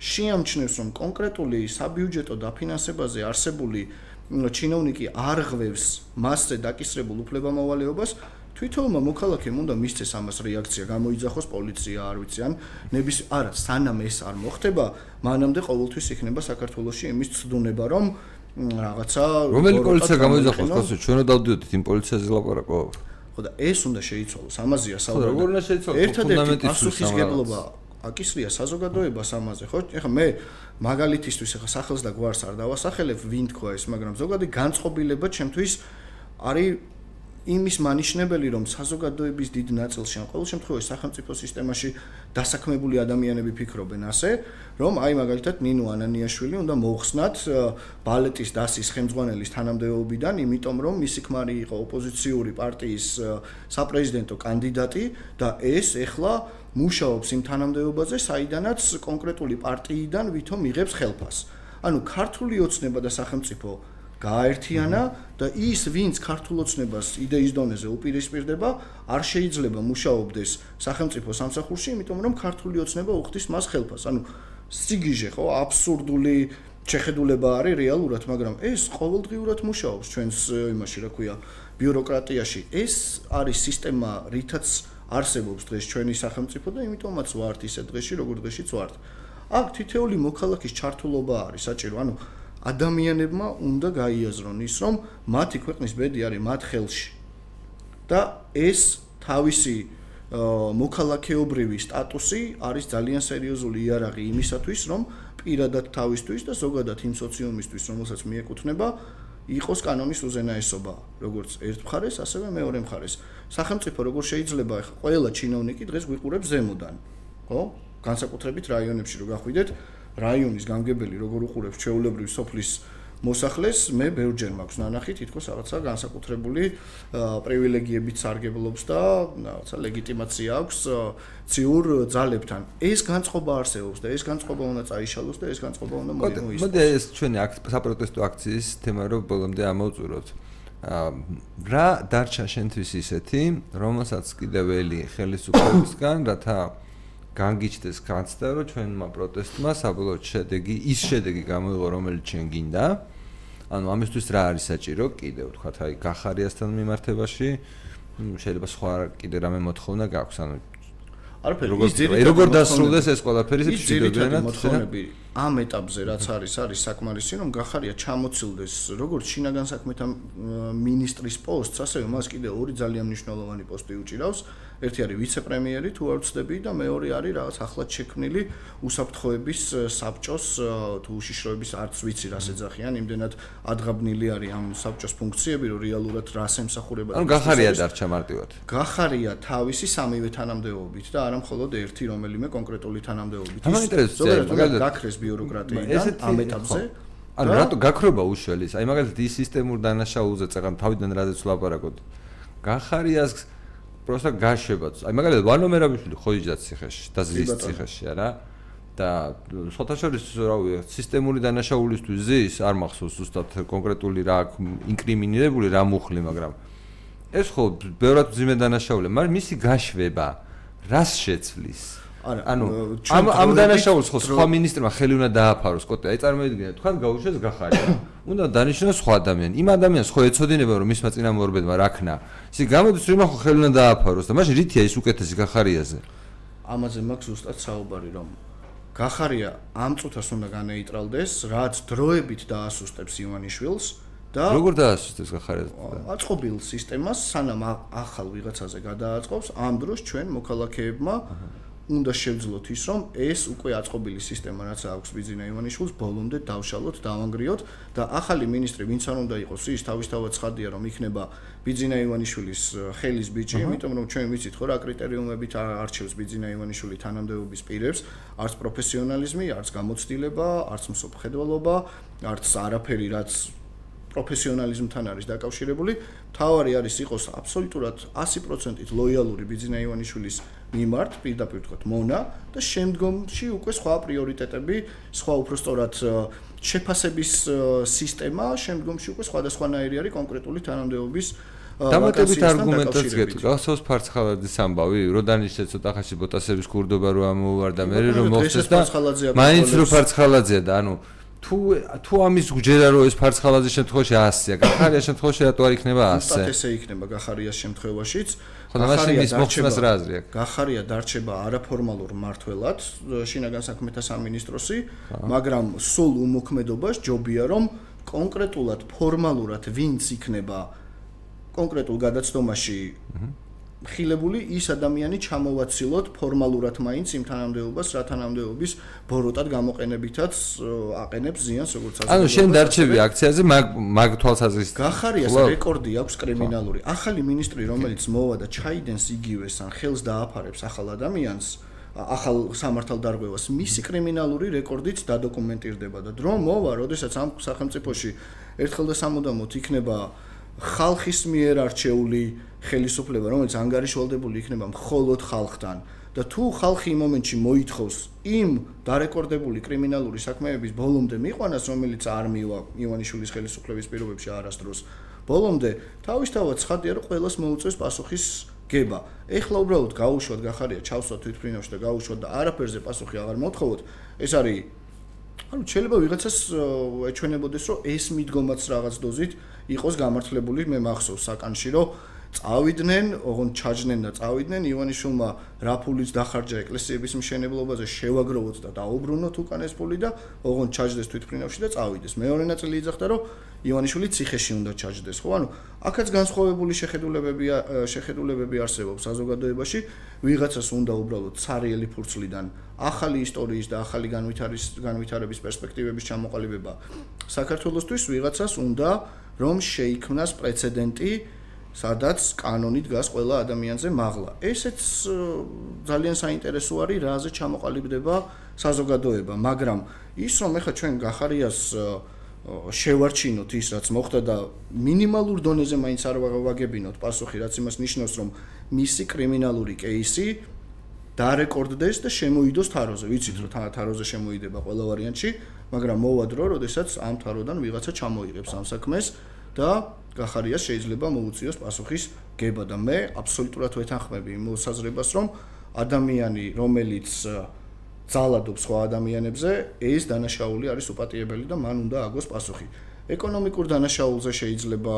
შეამჩნევს რომ კონკრეტული საბიუჯეტო დაფინანსებაზე არსებული ჩინოვნიკი არ ღვევს მასზე დაკისრებულ უფლებამოვალეობას თვითონმა მოქალაქემ უნდა მისცეს ამას რეაქცია გამოიძახოს პოლიცია არ ვიცი ან ნების არა სანამ ეს არ მოხდება მანამდე ყოველთვის იქნება საქართველოსში იმის ცდუნება რომ რაღაცა რომელი პოლიცია გამოიძახოს? ხო ჩვენ რა დავდიოდით იმ პოლიციაზე ლაპარაკო. ხო და ეს უნდა შეიცვალოს ამაზეა საუბარი ხო როგორ უნდა შეიცვალოს? ერთადერთი პასუხისგებლობა აკისრია საზოგადოებას ამაზე ხო? ეხლა მე მაგალითისთვის ეხლა სახელს და გვარს არ დავასახელებ, ვინ თქვა ეს, მაგრამ ზოგადი განწყობილება ჩემთვის არის იმის მანიშნებელი, რომ საზოგადოების დიდ ნაწილში, ან ყოველ შემთხვევაში სახელმწიფო სისტემაში დასაქმებული ადამიანები ფიქრობენ ასე, რომ აი მაგალითად ნინო ანანიაშვილი უნდა მოხსნათ ბალეტის დასის ხელმძღვანელის თანამდებობიდან, იმიტომ რომ მისი ქმარი იყო ოპოზიციური პარტიის საპრეზიდენტო კანდიდატი და ეს ეხლა მუშაობს იმ თანამდებობაზე, საიდანაც კონკრეტული პარტიიდან ვითომ იღებს ხელფას. ანუ ქართული ოცნება და სახელმწიფო გააერთიანა და ის ვინც ქართულ ოცნებას იდეის დონეზე უპირისპირდება, არ შეიძლება მუშაობდეს სახელმწიფო სამსახურში, იმიტომ რომ ქართული ოცნება უხდის მას ხელფას. ანუ სიგიჟე ხო, აბსურდული შეხედულება არის რეალურად, მაგრამ ეს ყოველდღიურად მუშაობს ჩვენს იმაში, რა ქვია, ბიუროკრატიაში. ეს არის სისტემა, რითაც არსებობს დღეს ჩვენი სახელმწიფო და იმიტომაც ვართ ისე დღეში, როგორ დღეშიც ვართ. აქ თითეული მოქალაქის ჩართულობა არის საჭირო, ანუ ადამიანებმა უნდა გაიაზრონ ის, რომ მათი ქვეყნის ბედი არის მათ ხელში. და ეს თავისი მოქალაქეობრივი სტატუსი არის ძალიან სერიოზული იარაღი იმისათვის, რომ პირადად თავისთვის და ზოგადად იმ სოციუმისთვის, რომელსაც მიეკუთვნება, იყოს კანონის უზენაესობა, როგორც ერთ მხარეს, ასევე მეორე მხარეს. სახელმწიფო როგორ შეიძლება ახლა ყველა ჩინოვნიკი დღეს გვიყურებს ზემოდან, ხო? განსაკუთრებით რაიონებში რო გახვიდეთ, რაიონის გამგებელი როგორ უყურებს ჩეულებრივ სოფლის მოსახლეს მე ბევრჯერ მაქვს ნანახი თითქოს რაღაცა განსაკუთრებული პრივილეგიებით სარგებლობს და რაღაცა ლეგიტიმაცია აქვს ციურ ძალებთან. ეს განწყობა არსებობს და ეს განწყობა უნდა წაიშალოს და ეს განწყობა უნდა მოიწოს. მოდი ეს ჩვენი საპროტესტო აქციის თემა რო ბოლომდე ამოვწუროთ. რა დარჩა შენთვის ისეთი, რომელსაც კიდევ ელი ხელისუფლებისგან, რათა განგიჩდეს განცდა, რომ ჩვენმა პროტესტმა საბოლოო შედეგი, ის შედეგი გამოიღო, რომელიც ჩვენ გინდა. ანუ ამისთვის რა არის საჭირო? კიდევ ვთქვათ, აი გახარიასთან მიმართებაში შეიძლება სხვა კიდე რამე მოთხოვნა გაქვს, ანუ არაფერი ის როგორ დასრულდეს ეს ყველაფერი ეს ძირითადად მოთხოვნები ამ ეტაპზე რაც არის არის საკმარისი რომ გახარია ჩამოცილდეს როგორც შინაგან საქმეთა მინისტრის პოსტს ასევე მას კიდე ორი ძალიან მნიშვნელოვანი პოსტი უჭირავს. ერთი არის ვიცე-პრემიერი თუ არ ვცდები და მეორე არის რაღაც ახლად შექმნილი უსაფრთხოების საბჭოს თუ უშიშროების არც ვიცი რას ეძახიან. იმდენად ადღაბნილი არის ამ საბჭოს ფუნქციები რომ რეალურად რას ემსახურება ანუ გახარია დარჩა მარტივად? გახარია თავისი სამივე თანამდებობით და არა მხოლოდ ერთი რომელიმე კონკრეტული თანამდებობით. ის ზოგადად გაქრეს ბიუროკრატიიდან ამ ეტაპზე ანუ რატო გაქრობა უშველის? აი მაგალითად ის სისტემურ დანაშაულზე წეგან თავიდან რაზეც ვლაპარაკობ. გახარიას პროსტა გაშვება. აი მაგალითად ვანომერაბიშვილი ხოიჯდა ციხეში და ზის ციხეში არა? და სოთაშორის რავი სისტემური დანაშაულისთვის ზის არ მახსოვს ზუსტად კონკრეტული რა ინკრიმინირებული რა მუხლი მაგრამ ეს ხო ბევრად ძიმე დანაშაულია მაგრამ მისი გაშვება რას შეცვლის არა ანუ ამ ამ დანაშაულს ხო სხვა მინისტრმა ხელი უნდა დააფაროს კოტე. აი წარმოიდგინე თქვენ გაუშვეს გახარია უნდა დანიშნოს სხვა ადამიანი. იმ ადამიანს ხო ეცოდინება რომ მისმა წინამორბედმა რაქნა ისე გამოდის რომ ხო ხელი უნდა დააფაროს და მაშინ რითია ის უკეთესი გახარიაზე? ამაზე მაქვს ზუსტად საუბარი რომ გახარია ამ წუთას უნდა განეიტრალდეს, რაც დროებით დაასუსტებს ივანიშვილს და როგორ დაასუსტებს გახარია? აწყობილ სისტემას სანამ ახალ ვიღაცაზე გადააწყობს, ამ დროს ჩვენ მოქალაქეებმა უნდა შევძლოთ ის, რომ ეს უკვე აწყობილი სისტემა, რაც აქვს ბიზინა ივანიშვილს, ბოლომდე დავშალოთ, დავანგრიოთ და ახალი ministri ვინც არ უნდა იყოს ის თავისთავად ცხადია, რომ იქნება ბიზინა ივანიშვილის ხელის ბიჭი, იმიტომ რომ ჩვენ ვიცით ხო რა კრიტერიუმებით არჩევს ბიზინა ივანიშვილი თანამდებობის პირებს, არც პროფესიონალიზმი, არც გამოცდილება, არც მსოფლმხედველობა, არც არაფერი, რაც პროფესიონალიზმთან არის დაკავშირებული. მთავარი არის იყოს აბსოლუტურად 100%-ით ლოიალური ბიძინა ივანიშვილის მიმართ, პირდაპირ ვთქვათ, მონა და შემდგომში უკვე სხვა პრიორიტეტები, სხვა უფრო სწორად შეფასების სისტემა, შემდგომში უკვე სხვადასხვანაირი არის კონკრეტული თანამდებობის დამატებით არგუმენტებს გეტყვი. გახსოვს ფარცხალაძის ამბავი, რომ დანიშნე ცოტა ხაში ბოტასების კურდობა რომ ამოვარდა, მე რომ მოხდეს და მაინც რომ ფარცხალაძეა და ანუ თუ თუ ამის გჯერა რომ ეს ფარცხალაძის შემთხვევაში 100-ია, გახარიას შემთხვევაში რატო არ იქნება 100? უბრალოდ ესე იქნება გახარიას შემთხვევაშიც. მაშინ ის მოხსნას რა აზრი აქვს? გახარია დარჩება არაფორმალურ მართლად შინაგან საქმეთა სამინისტროსი, მაგრამ სულ უმოქმედობას ჯობია რომ კონკრეტულად ფორმალურად ვინც იქნება კონკრეტულ გადაცდომაში ხილებული ის ადამიანი ჩამოვაცილოთ ფორმალურად მაინც იმ თანამდებობას რა თანამდებობის ბოროტად გამოყენებითაც აყენებს ზიანს როგორც ასე. ანუ შენ დარჩები აქციაზე მაგ მაგ თვალსაზრისით. გახარიას რეკორდი აქვს კრიმინალური. ახალი ministri რომელიც მოვა და ჩაიდენს იგივეს ან ხელს დააფარებს ახალ ადამიანს ახალ სამართალდარღვევას მისი კრიმინალური რეკორდიც დადოკუმენტირდება და დრო მოვა, როდესაც ამ სახელმწიფოში ერთხელ და სამუდამოდ იქნება ხალხის მიერ არჩეული ხელისუფლება, რომელიც ანგარიშვალდებული იქნება მხოლოდ ხალხთან და თუ ხალხი იმ მომენტში მოითხოვს იმ დარეკორდებული კრიმინალური საქმეების ბოლომდე მიყვანას, რომელიც არ მივა ივანიშვილის ხელისუფლების პირობებში არასდროს, ბოლომდე თავისთავად ცხადია, რომ ყოველას მოუწევს პასუხის გება. ეხლა უბრალოდ გაუშვათ გახარია ჩავსვათ თვითფრინავში და გაუშვათ და არაფერზე პასუხი აღარ მოთხოვოთ. ეს არის ანუ შეიძლება ვიღაცას ეჩვენებოდეს, რომ ეს მიდგომაც რაღაც დოზით იყოს გამართლებული, მე მახსოვს საკანში, რომ წავიდნენ, ოღონ ჩაჯნენ და წავიდნენ ივანიშვილმა რაფულიც დახარჯა ეკლესიების მშენებლობაზე, შევაგროვოთ და დაუბრუნოთ უკან ეს ფული და ოღონ ჩაჯდეს თვითფრინავში და წავიდეს. მეორე ნაწილი იძახდა, რომ ივანიშვილი ციხეში უნდა ჩაჯდეს, ხო? ანუ აქაც განსხვავებული შეხედულებები შეხედულებები არსებობს საზოგადოებაში, ვიღაცას უნდა უბრალოდ цаრიელი ფურცლიდან ახალი ისტორიის და ახალი განვითარის განვითარების პერსპექტივების ჩამოყალიბება საქართველოსთვის ვიღაცას უნდა რომ შეიქმნას პრეცედენტი სადაც კანონი დგას ყველა ადამიანზე მაღლა. ესეც ძალიან საინტერესო არის, რაზე ჩამოყალიბდება საზოგადოება, მაგრამ ის რომ ეხლა ჩვენ გახარიას შევარჩინოთ ის რაც მოხდა და მინიმალურ დონეზე მაინც არ ვაგებინოთ პასუხი რაც იმას ნიშნავს რომ მისი კრიმინალური кейსი დარეკორდდეს და შემოიდოს თაროზე. ვიცით რომ თაროზე შემოიდება ყველა ვარიანტში, მაგრამ მოვადრო, როდესაც ამ თაროდან ვიღაცა ჩამოიღებს ამ საქმეს და გახარია შეიძლება მოუწიოს პასუხის გება და მე აბსოლუტურად ვეთანხმები იმ მოსაზრებას, რომ ადამიანი, რომელიც ძალადობს სხვა ადამიანებზე, ეს დანაშაული არის უპატიებელი და მან უნდა აგოს პასუხი. ეკონომიკურ დანაშაულზე შეიძლება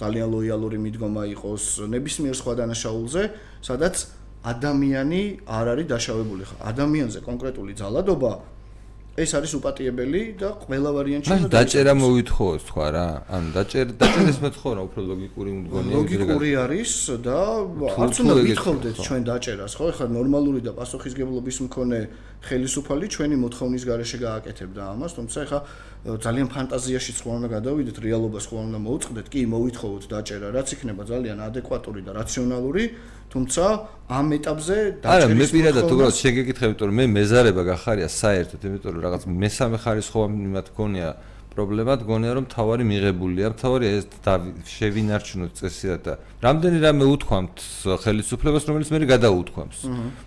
ძალიან ლოიალური მიდგომა იყოს ნებისმიერ სხვა დანაშაულზე, სადაც ადამიანი არ არის დაშავებული ხა. ადამიანზე კონკრეტული ძალადობა ეს არის უპატიებელი და ყველა ვარიანტში და დაჭერა მოვითხოვოს თქვა რა. ანუ დაჭერ დაჭერეს მეთხო რა უფრო ლოგიკური მდგომია ლოგიკური არის და არც უნდა ვითხოვდეთ ჩვენ დაჭერას ხო? ეხლა ნორმალური და პასუხისგებლობის მქონე ხელისუფალი ჩვენი მოთხოვნის garaშე გააკეთებდა ამას თუმცა ეხლა ძალიან ფანტაზიაში სხვა უნდა გადავიდეთ რეალობას სხვა უნდა მოუწყდეთ კი მოვითხოვოთ დაჭერა რაც იქნება ძალიან ადეკვატური და რაციონალური თუმცა ამ ეტაპზე დაჭერის არა მე პირადად უბრალოდ შეგეკითხები იმიტომ რომ მე მეზარება გახარია საერთოდ იმიტომ რომ რაღაც მესამე ხარისხოვანი მათ მქონია პრობლემა გონია რომ თავარი მიღებულია, თავარი ეს შევინარჩუნოთ წესიად და რამდენი რამე უთქვამთ ხელისუფლებას, რომელიც მე გადაუთქვამს.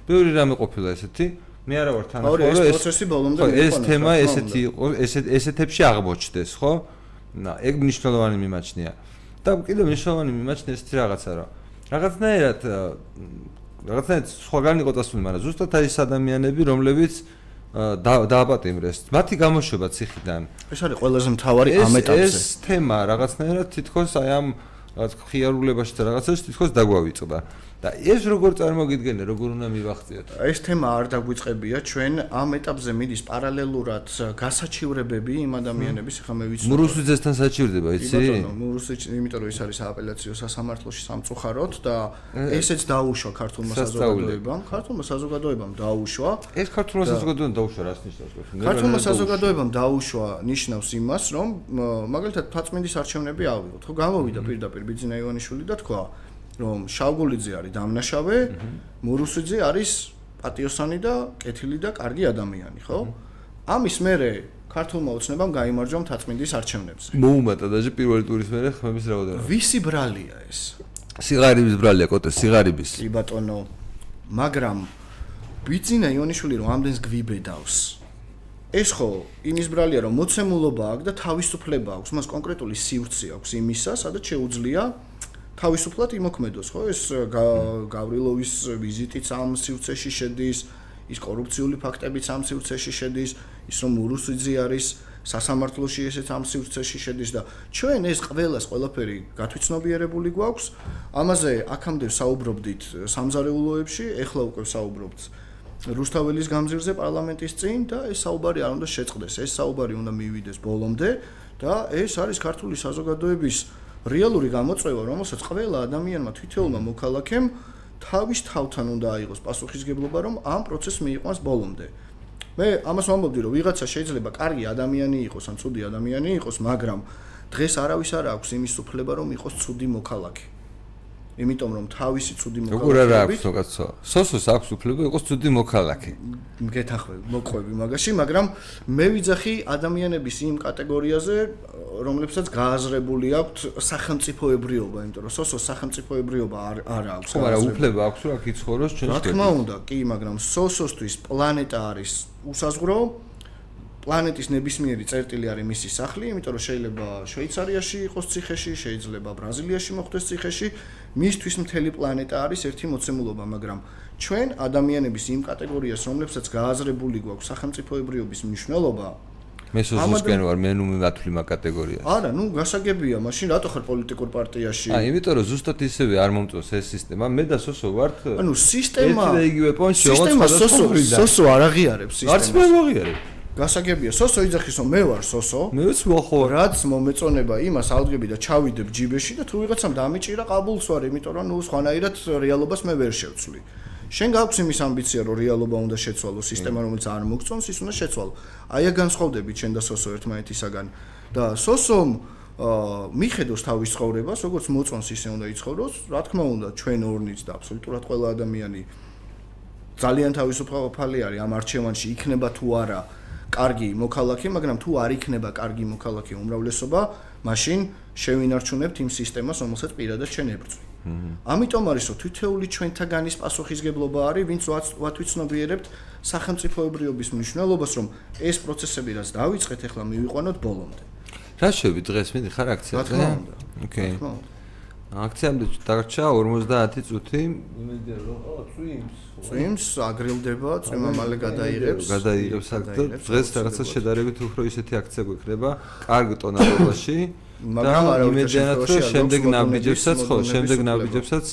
ბევრი რამე ყოფილა ესეთი. მე არა ვარ თან ახლა ეს პროცესი ბოლომდე მიყვანა. ეს თემა ესეთი იყო, ესეთ ესეთებში აღმოჩნდეს, ხო? ეგ მნიშვნელოვანი მიმაჩნია. და კიდევ მნიშვნელოვანი მიმაჩნია ესეთი რაღაცა რა. რაღაცნაირად რაღაცნაირად სხვაგან იყო წასული, მაგრამ ზუსტად აი ეს ადამიანები, რომლებიც დააპატიმრეს. მათი გამოშვება ციხიდან. ეს არის ყველაზე მთავარი ამ ეტაპზე. ეს თემა რაღაცნაირად თითქოს აი ამ რაღაც ხიარულებაში და რაღაცას თითქოს დაგვავიწყდა. და ეს როგორ წარმოგიდგენე, როგორ უნდა მივახციოთ? ეს თემა არ დაგვიწყებია, ჩვენ ამ ეტაპზე მიდის პარალელურად გასაჩივრებები იმ ადამიანების, ხა მე ვიცი. მურუსიძესთან საჩივრდება, იცი? ბატონო, მურუსიძე, იმიტომ რომ ის არის სააპელაციო სასამართლოში სამწუხაროდ და ესეც დაუშვა ქართულმა საზოგადოებამ, ქართულმა საზოგადოებამ დაუშვა. ეს ქართულმა საზოგადოებამ დაუშვა რას ნიშნავს? ქართულმა საზოგადოებამ დაუშვა ნიშნავს იმას, რომ მაგალითად ფაწმინდის არჩევნები ავიღოთ. ხო, გამოვიდა პირდაპირ ბიძინა ივანიშვილი და თქვა რომ შავგულიძე არის დამნაშავე, მურუსიძე არის პატიოსანი და კეთილი და კარგი ადამიანი, ხო? ამის მერე ქართულმა ოცნებამ გამოიმარჯვა მთაწმინდის არჩევნებზე. მოუმატა დაჟე პირველი ტურის მერე ხმების რაოდენობა. ვისი ბრალია ეს? სიგარების ბრალია, კოტე, სიგარების. კი ბატონო. მაგრამ ბიძინა იონიშვილი რომ ამდენს გვიბედავს. ეს ხო იმის ბრალია რომ მოცემულობა აქვს და თავისუფლება აქვს, მას კონკრეტული სივრცე აქვს იმისა, სადაც შეუძლია თავისუფლად იმოქმედოს, ხო? ეს გავრილოვის ვიზიტიც ამ სივრცეში შედის, ის კორუფციული ფაქტებიც ამ სივრცეში შედის, ის რომ ურუსიძე არის სასამართლოში ესეც ამ სივრცეში შედის და ჩვენ ეს ყველას ყველაფერი გათვითცნობიერებული გვაქვს. ამაზე აქამდე საუბრობდით სამზარეულოებში, ეხლა უკვე საუბრობთ რუსთაველის გამზირზე პარლამენტის წინ და ეს საუბარი არ უნდა შეწყდეს. ეს საუბარი უნდა მივიდეს ბოლომდე და ეს არის ქართული საზოგადოების რეალური გამოწვევა, რომელსაც ყველა ადამიანმა თვითეულმა მოქალაქემ თავის თავთან უნდა აიღოს პასუხისგებლობა, რომ ამ პროცესს მიიყვანს ბოლომდე. მე ამას ვამბობდი, რომ ვიღაცა შეიძლება კარგი ადამიანი იყოს, ან ცუდი ადამიანი იყოს, მაგრამ დღეს არავის არ აქვს იმის უფლება, რომ იყოს ცუდი მოქალაქე. იმიტომ რომ თავისი ცუდი მოქალაქე როგორ არა აქვს თქო სოსოს აქვს უფლება იყოს ცუდი მოქალაქე. მგეთახვევი მოყვები მაგაში მაგრამ მე ვიძახი ადამიანების იმ კატეგორიაზე რომლებსაც გააზრებული აქვთ სახელმწიფოებრიობა იმიტომ რომ სოსოს სახელმწიფოებრიობა არ არ აქვს ხო მაგრამ უფლება აქვს რა კიცხოვოს ჩვენ რა თქმა უნდა კი მაგრამ სოსოსთვის პლანეტა არის უსაზღვრო პლანეტის ნებისმიერი წერტილი არის მისი სახლი, იმიტომ რომ შეიძლება შვეიცარიაში იყოს ციხეში, შეიძლება ბრაზილიაში მოხდეს ციხეში, მისთვის მთელი პლანეტა არის ერთი მოცემულობა, მაგრამ ჩვენ ადამიანების იმ კატეგორიას, რომლებსაც გააზრებული გვაქვს სახელმწიფოებრიობის მნიშვნელობა, მე სულისკენ ვარ, მე ნუ მათვლი მაგ კატეგორიას. არა, ნუ გასაგებია, მაშინ რატო ხარ პოლიტიკურ პარტიაში? აი, იმიტომ რომ ზუსტად ისევე არ მომწონს ეს სისტემა. მე და სოსო ვართ. ანუ სისტემა ეს იგივე პონჩი, როგორც სოსო, სოსო არ აღიარებს სისტემას. არც მე აღიარებ. გასაგებია სოსო იძახის რომ მე ვარ სოსო მეც ვახო რაც მომეწონება იმას ალგები და ჩავიდებ ჯიბეში და თუ ვიღაცამ დამიჭირა ყაბულს ვარ იმიტომ რომ ნუ სხვანაირად რეალობას მე ვერ შევცვლი. შენ გაქვს იმის ამბიცია რომ რეალობა უნდა შეცვალო სისტემა რომელიც არ მოგწონს ის უნდა შეცვალო. აი ა განსხვავდები შენ და სოსო ერთმანეთისაგან. და სოსომ მიხედოს თავის ცხოვრებას როგორც მოწონს ისე უნდა იცხოვროს რა თქმა უნდა ჩვენ ორნიც და აბსოლუტურად ყველა ადამიანი ძალიან თავისუფალი არის ამ არჩევანში იქნება თუ არა კარგი მოქალაქე, მაგრამ თუ არ იქნება კარგი მოქალაქე უმრავლესობა, მაშინ შევინარჩუნებთ იმ სისტემას, რომელსაც პირადად ჩვენ ებრძვი. ამიტომ არის რომ თითოეული ჩვენთაგანის პასუხისგებლობა არის, ვინც ვათვიცნობიერებთ სახელმწიფოებრიობის მნიშვნელობას, რომ ეს პროცესები რაც დაიწყეთ, ახლა მივიყვანოთ ბოლომდე. რა შევი დღეს მიდი ხარ აქციაზე? ოკეი. აქციამდე დარჩა 50 წუთი. იმედია რომ ო წვიმს წვიმს აგრილდება, წვიმა მალე გადაიღებს. გადაიღებს აქ და დღეს რაღაცა შედარებით უფრო ისეთი აქცია გვექნება კარგ ტონალობაში. მაგრამ არა იმედიანად რომ შემდეგ ნაბიჯებსაც ხო, შემდეგ ნაბიჯებსაც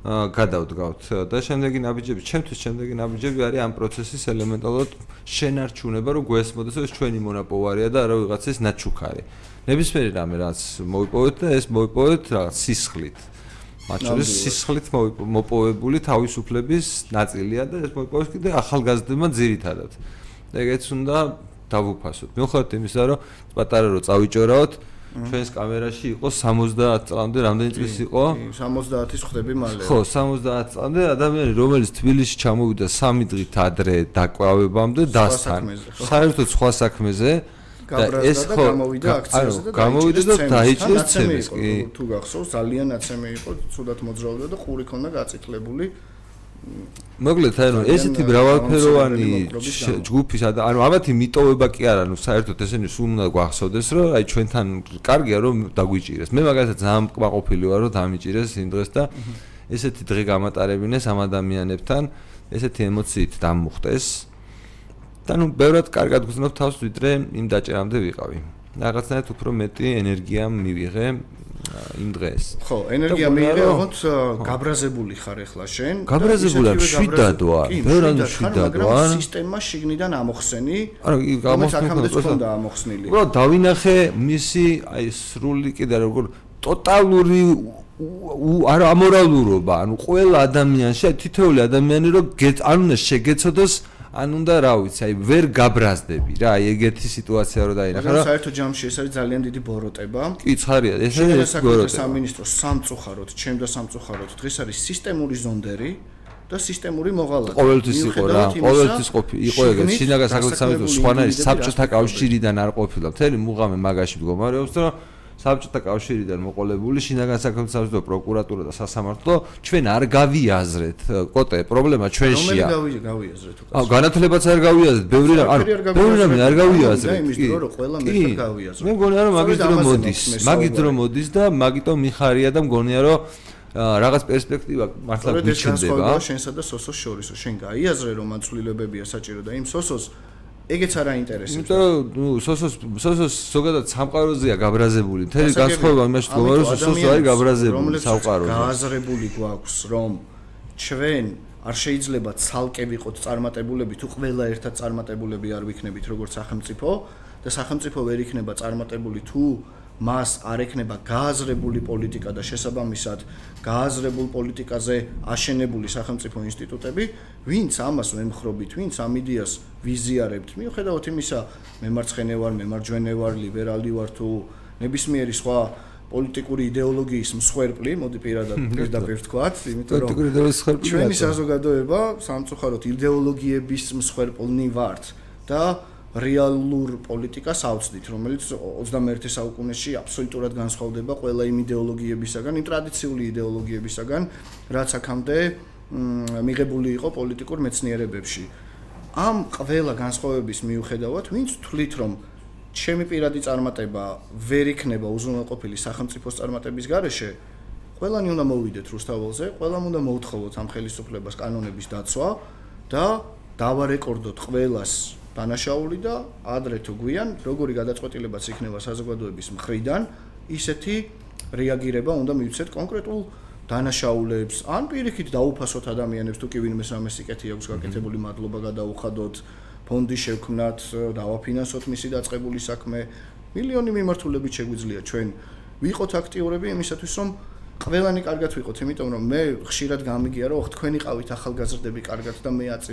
გადავდგავთ და შემდეგი ნაბიჯები, ჩემთვის შემდეგი ნაბიჯები არის ამ პროცესის ელემენტალურად შენარჩუნება, რომ გვესმოდეს ეს ჩვენი მონაპოვარია და არა ვიღაცის ნაჩუქარი. ნებისმიერი რამე რაც მოიპოვეთ და ეს მოიპოვეთ რაღაც სისხლით. მათ შორის სისხლით მოპოვებული თავისუფლების ნაწილია და ეს მოიპოვეს კიდე ახალგაზრდებმა ძირითადად. ეგეც უნდა დავუფასოთ. მიუხედავად იმისა, რომ პატარა რო წავიჭორაოთ, ჩვენს კამერაში იყო 70 წლამდე, რამდენი წლის იყო? 70-ის ხვდები მალე. ხო, 70 წლამდე ადამიანი, რომელიც თბილისში ჩამოვიდა 3 დღით ადრე დაკვავებამდე დასთან. საერთოდ სხვა საქმეზე. და გამოვიდა აქციაზე და გამოვიდა და დაიჭირეს ცემის კი თუ გახსოვს ძალიან ნაცემი იყო თუდად მოძრაობდა და ყური ქონდა გაწითლებული მოკლედ ანუ ესეთი მრავალფეროვანი ჯგუფის ანუ ამათი მიტოვება კი არა ნუ საერთოდ ესენი სულ უნდა გვახსოვდეს რომ აი ჩვენთან კარგია რომ დაგვიჭირეს. მე მაგალითად ძალიან კმაყოფილი ვარ რომ დამიჭირეს იმ დღეს და ესეთი დღე გამატარებინეს ამ ადამიანებთან ესეთი ემოციით დამუხტეს. და ნუ ბევრად კარგად გძნობ თავს ვიდრე იმ დაჭერამდე ვიყავი. რაღაცნაირად უფრო მეტი ენერგია მივიღე იმ დღეს. ხო, ენერგია მიიღე, ოღონდ გაბრაზებული ხარ ახლა შენ. გაბრაზებული შვიდად ვარ. ბევრად შვიდად ვარ. სისტემა შიგნიდან ამოხსენი. არა, გამოსხმდა ამოხსნილი. უბრალოდ დავინახე მისი აი სრული კიდე როგორ ტოტალური არა ამორალურობა, ანუ ყველა ადამიანში, თითოეული ადამიანი რო ანუ შეგეცოდოს ან უნდა რა ვიცი, აი ვერ გაბრაზდები რა, აი ეგეთი სიტუაცია რო დაინახა რა. საერთო ჯამში ეს არის ძალიან დიდი ბოროტება. კი, ცხარია, ეს არის ბოროტება. სამინისტრო სამწუხაროდ, ჩემ და სამწუხაროდ დღეს არის სისტემური ზონდერი და სისტემური მოღალატე. ყოველთვის იყო რა, ყოველთვის ყოფი, იყო ეგ შინაგან საქმეთა სამინისტრო სხვანაირი საბჭოთა კავშირიდან არ ყოფილა. მთელი მუღამი მაგაში მდგომარეობს და საბჭოთა კავშირიდან მოყოლებული შინაგან საქმეთა სამინისტრო პროკურატურა და სასამართლო ჩვენ არ გავიაზრეთ კოტე პრობლემა ჩვენშია. რომელი გავიაზრეთ უკან აუ განათლებაც არ გავიაზრეთ ბევრი რამ ანუ ბევრი რამ არ გავიაზრეთ კი. კი. მე მგონია რომ მაგის დრო მოდის მაგის დრო მოდის და მაგიტომ მიხარია და მგონია რომ რაღაც პერსპექტივა მართლა გიჩნდება შენსა და სოსოს შორის შენ გაიაზრე რომ მაცვლილებებია საჭირო და იმ სოსოს ეგეც არა ინტერესებს. იმიტომ რომ ნუ სოსოს სოსოს ზოგადად სამყაროზეა გაბრაზებული. მთელი განსხვავება იმაში თქო რომ სოსო არის გაბრაზებული სამყაროზე. გააზრებული გვაქვს რომ ჩვენ არ შეიძლება ცალკე ვიყოთ წარმატებულები თუ ყველა ერთად წარმატებულები არ ვიქნებით როგორც სახელმწიფო და სახელმწიფო ვერ იქნება წარმატებული თუ მას არ ექნება გააზრებული პოლიტიკა და შესაბამისად გააზრებულ პოლიტიკაზე აშენებული სახელმწიფო ინსტიტუტები, ვინც ამას მემხრობით, ვინც ამ იდეას ვიზიარებთ, მიუხედავად იმისა, მემარცხენე ვარ, მემარჯვენე ვარ, ლიბერალი ვარ თუ ნებისმიერი სხვა პოლიტიკური იდეოლოგიის მსხვერპლი, მოდი პირადად პირდაპირ ვთქვათ, იმიტომ რომ ჩვენი საზოგადოება სამწუხაროდ იდეოლოგიების მსხვერპლნი ვართ და რეალურ პოლიტიკას ავწდით, რომელიც 21 საუკუნეში აბსოლუტურად განსხვავდება ყველა იმ იდეოლოგიებისაგან, იმ ტრადიციული იდეოლოგიებისაგან, რაც აქამდე მიღებული იყო პოლიტიკურ მეცნიერებებში. ამ ყველა განსხვავების მიუხედავად, ვინც თვლით, რომ ჩემი პირადი წარმატება ვერ იქნება უზრუნველყოფილი სახელმწიფოს წარმატების გარეშე, ყველანი უნდა მოვიდეთ რუსთაველზე, ყველამ უნდა მოუთხოვოთ ამ ხელისუფლებას კანონების დაცვა და დავარეკორდოთ ყველას დანაშაული და ადრე თუ გვიან როგორი გადაწყვეტილებაც იქნება საზოგადოების მხრიდან ისეთი რეაგირება უნდა მივცეთ კონკრეტულ დანაშაულებს. ან პირიქით დაუფასოთ ადამიანებს თუ კი ვინმე სამე სიკეთი აქვს გაკეთებული მადლობა გადაუხადოთ ფონდი შევქმნათ დავაფინანსოთ მისი დაწყებული საქმე. მილიონი მიმართულებით შეგვიძლია ჩვენ ვიყოთ აქტიურები იმისათვის რომ ყველანი კარგად ვიყოთ. იმიტომ რომ მე ხშირად გამიგია რომ თქვენი ყავით ახალგაზრდები კარგად და მე აწი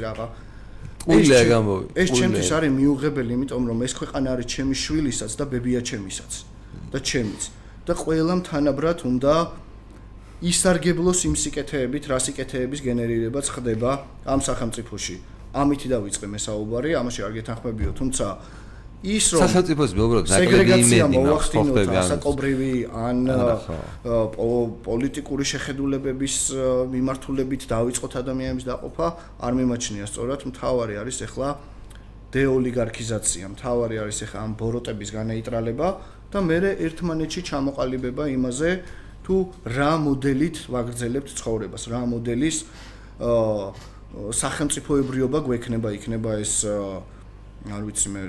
ულია გამოვი. ეს ჩემთვის არის მიუღებელი, იმიტომ რომ ეს ქვეყანა არის ჩემი შვილისაც და ბებია ჩემისაც და ჩემიც. და ყველამ თანაბრად უნდა ისარგებლოს იმ სიკეთეებით, რა სიკეთეების გენერირებაც ხდება ამ სახელმწიფოში. ამითი დავიწყე მე საუბარი, ამაში არ გეთანხმებიო, თუმცა ის რომ სახელმწიფოს უბრალოდ ნაკლები იმედი მაქვს ხდება საკობრივი ან პოლიტიკური შეხედულებების მიმართულებით დაიწყოთ ადამიანების დაყოფა არ მიმაჩნია. სწორად მთავარი არის ახლა დეოლიგარქიზაცია. მთავარი არის ახლა ამ ბოროტების განეიტრალება და მე ერთმანეთში ჩამოყალიბება იმაზე თუ რა მოდელით ვაგრძელებთ ცხოვრებას რა მოდელის სახელმწიფოებრიობა გვექნება იქნება ეს არ ვიცი მე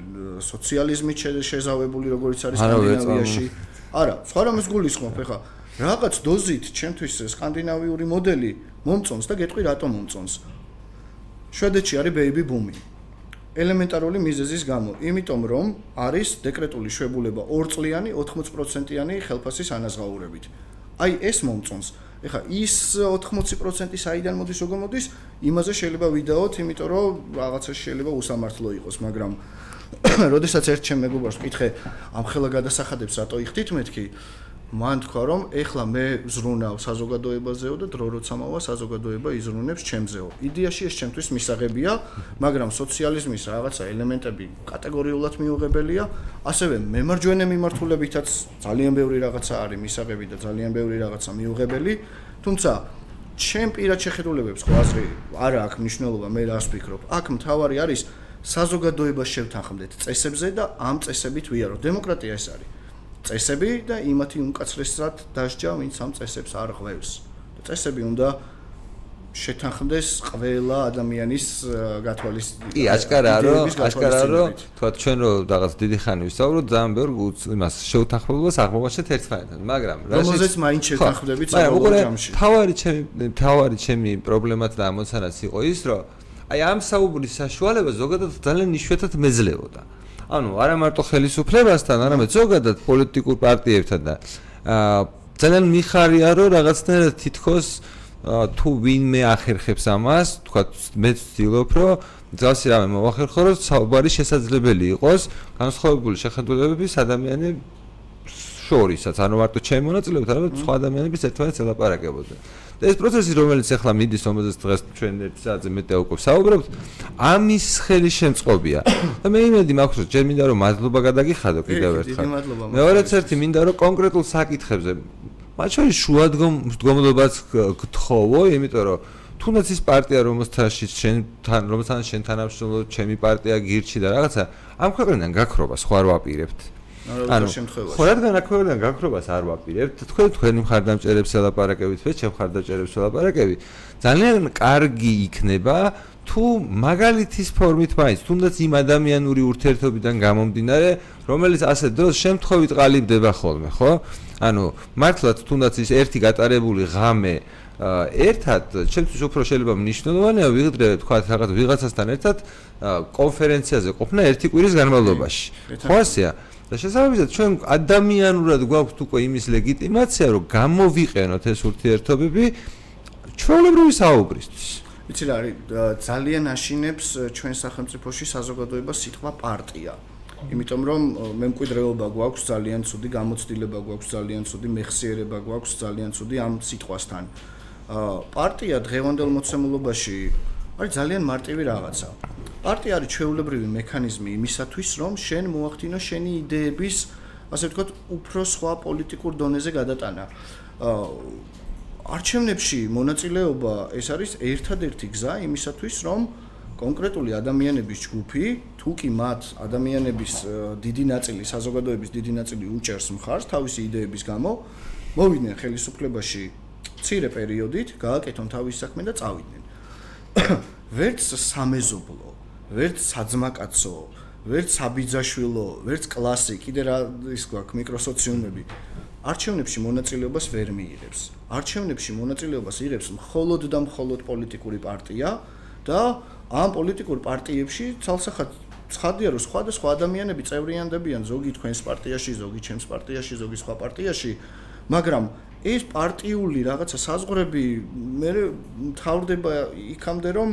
სოციალიზმით შეზავებული როგორც არის სკანდინავიაში. არა, სხვა რამეს გულისხმობ ეხა. რაღაც დოზით ჩემთვის სკანდინავიური მოდელი მომწონს და გეტყვი რატომ მომწონს. შვედეთში არის ბეიბი ბუმი. ელემენტარული მიზეზის გამო, იმიტომ რომ არის დეკრეტული შვებულება 2 წლიანი 80%-იანი ხელფასის ანაზღაურებით. აი ეს მომწონს. ეხა ის 80% საიდან მოდის როგორ მოდის? იმაზე შეიძლება ვიდაოთ იმიტომ რომ რაღაცა შეიძლება უსამართლო იყოს მაგრამ როდესაც ერთ ჩემ მეგობარს ვკითხე ამ ხელა გადასახადებს რატო იხდით მეთქი მან თქვა რომ ეხლა მე ზრუნავ საზოგადოებაზეო და დრო როცა მოვა საზოგადოება იზრუნებს ჩემზეო. იდეაში ეს ჩემთვის მისაღებია, მაგრამ სოციალიზმის რაღაცა ელემენტები კატეგორიულად მიუღებელია, ასევე მემარჯვენე მიმართულებითაც ძალიან ბევრი რაღაცა არის მისაღები და ძალიან ბევრი რაღაცა მიუღებელი, თუმცა ჩემ პირად შეხედულებებს ხო აზრი არ აქვს მნიშვნელობა მე რას ვფიქრობ. აქ მთავარი არის საზოგადოებას შევთანხმდეთ წესებზე და ამ წესებით ვიარო. დემოკრატია ეს არის. წესები და იმათი უმკაცრესად დასჯა, ვინც ამ წესებს არ ღვევს. და წესები უნდა შეთანხმდეს ყველა ადამიანის გათვალისწინებით. კი, აშკარაა, რომ აშკარაა, რომ თქვა ჩვენ რომ რაღაც დიდი ხანი ვისაუბროთ, ძალიან ბევრ იმას შევთანხმდებას აღმოჩნდეთ ერთმანეთთან, მაგრამ რა შემოძეთ მაინც შეთანხმდებით საბოლოო ჯამში. თავარი ჩემი თავარი ჩემი პრობლემაც და ამოცანაც იყო ის, რომ აი ამ საუბრის საშუალება ზოგადად ძალიან იშვიათად მეძლებოდა. ანუ არა მარტო ხელისუფლებასთან, არამედ ზოგადად პოლიტიკურ პარტიებთან და აა ძალიან მიხარია რომ რაღაცნაირად თითქოს თუ ვინმე ახერხებს ამას, თქვა მე ვცდილობ რომ ძალსი რამე მოახერხო რომ საუბარი შესაძლებელი იყოს განსხვავებული შეხედულებების ადამიანების შორისაც, ანუ მარტო ჩემი მონაწილეობით, არამედ სხვა ადამიანების ერთმანეთს ელაპარაკებოდნენ. და ეს პროცესი რომელიც ახლა მიდის რომელზეც დღეს ჩვენ ერთ საათზე მეტი უკვე საუბრობთ ამის ხელი შემწყობია. და მე იმედი მაქვს რომ ჯერ მინდა რომ მადლობა გადაგიხადო კიდევ ერთხელ. მეორეც ერთი მინდა რომ კონკრეტულ საკითხებზე მათ შორის შუადგომლობას გთხოვო იმიტომ რომ თუნდაც ის პარტია რომელთან შენ თან რომელთან შენ თანამშრომლობ ჩემი პარტია გირჩი და რაღაცა ამ ქვეყნიდან გაქრობა სხვა რა ვაპირებთ ანუ შემთხვევაში. ხო რადგან აკვირდან გაქრობას არ ვაპირებთ თქვენ თქვენი მხარდამჭერებს ელაპარაკებით მე ჩემ მხარდამჭერებს ელაპარაკები ძალიან კარგი იქნება თუ მაგალითის ფორმით მაინც თუნდაც იმ ადამიანური ურთიერთობიდან გამომდინარე რომელიც ასე დროს შემთხვევით ყალიბდება ხოლმე ხო? ანუ მართლაც თუნდაც ის ერთი გატარებული ღამე ერთად ჩემთვის უფრო შეიძლება მნიშვნელოვანია ვიღდრე თქვა რაღაც ვიღაცასთან ერთად კონფერენციაზე ყოფნა ერთი კვირის განმავლობაში. ხო ასეა და შესაბამისად ჩვენ ადამიანურად გვაქვს უკვე იმის ლეგიტიმაცია, რომ გამოვიყენოთ ეს ურთიერთობები ჩვეულებრივი საუბრისთვის. ვიცი რა არის ძალიან აშინებს ჩვენ სახელმწიფოში საზოგადოებას სიტყვა პარტია. იმიტომ რომ მემკვიდრეობა გვაქვს ძალიან ცუდი გამოცდილება გვაქვს ძალიან ცუდი მეხსიერება გვაქვს ძალიან ცუდი ამ სიტყვასთან. პარტია დღევანდელ მოცემულობაში არის ძალიან მარტივი რაღაცა. პარტია არის ჩვეულებრივი მექანიზმი იმისათვის, რომ შენ მოახდინო შენი იდეების, ასე ვთქვათ, უფრო სხვა პოლიტიკურ დონეზე გადატანა. აა არჩევნებში მონაწილეობა ეს არის ერთადერთი გზა იმისათვის, რომ კონკრეტული ადამიანების ჯგუფი, თუ კი მათ ადამიანების დიდი ნაწილი, საზოგადოების დიდი ნაწილი უჭერს მხარს თავისი იდეების გამო, მოვიდნენ ხელისუფლებაში ცირე პერიოდით, გააკეთონ თავის საქმე და წავიდნენ. ვერც სამეზობლო ვერც საძმაკაცო, ვერც საბიძაშვილო, ვერც კლასი, კიდე რა ის გვაქვს მიკროსოციუმები. არჩევნებში მონაწილეობას ვერ მიიღებს. არჩევნებში მონაწილეობას იღებს მხოლოდ და მხოლოდ პოლიტიკური პარტია და ამ პოლიტიკურ პარტიებში ცალსახად ცხადია რომ სხვადასხვა ადამიანები წევრიანდებიან ზოგი თქვენს პარტიაში, ზოგი ჩემს პარტიაში, ზოგი სხვა პარტიაში, მაგრამ ეს პარტიული რაღაცა საზღვრები მე მთავრდება იქამდე რომ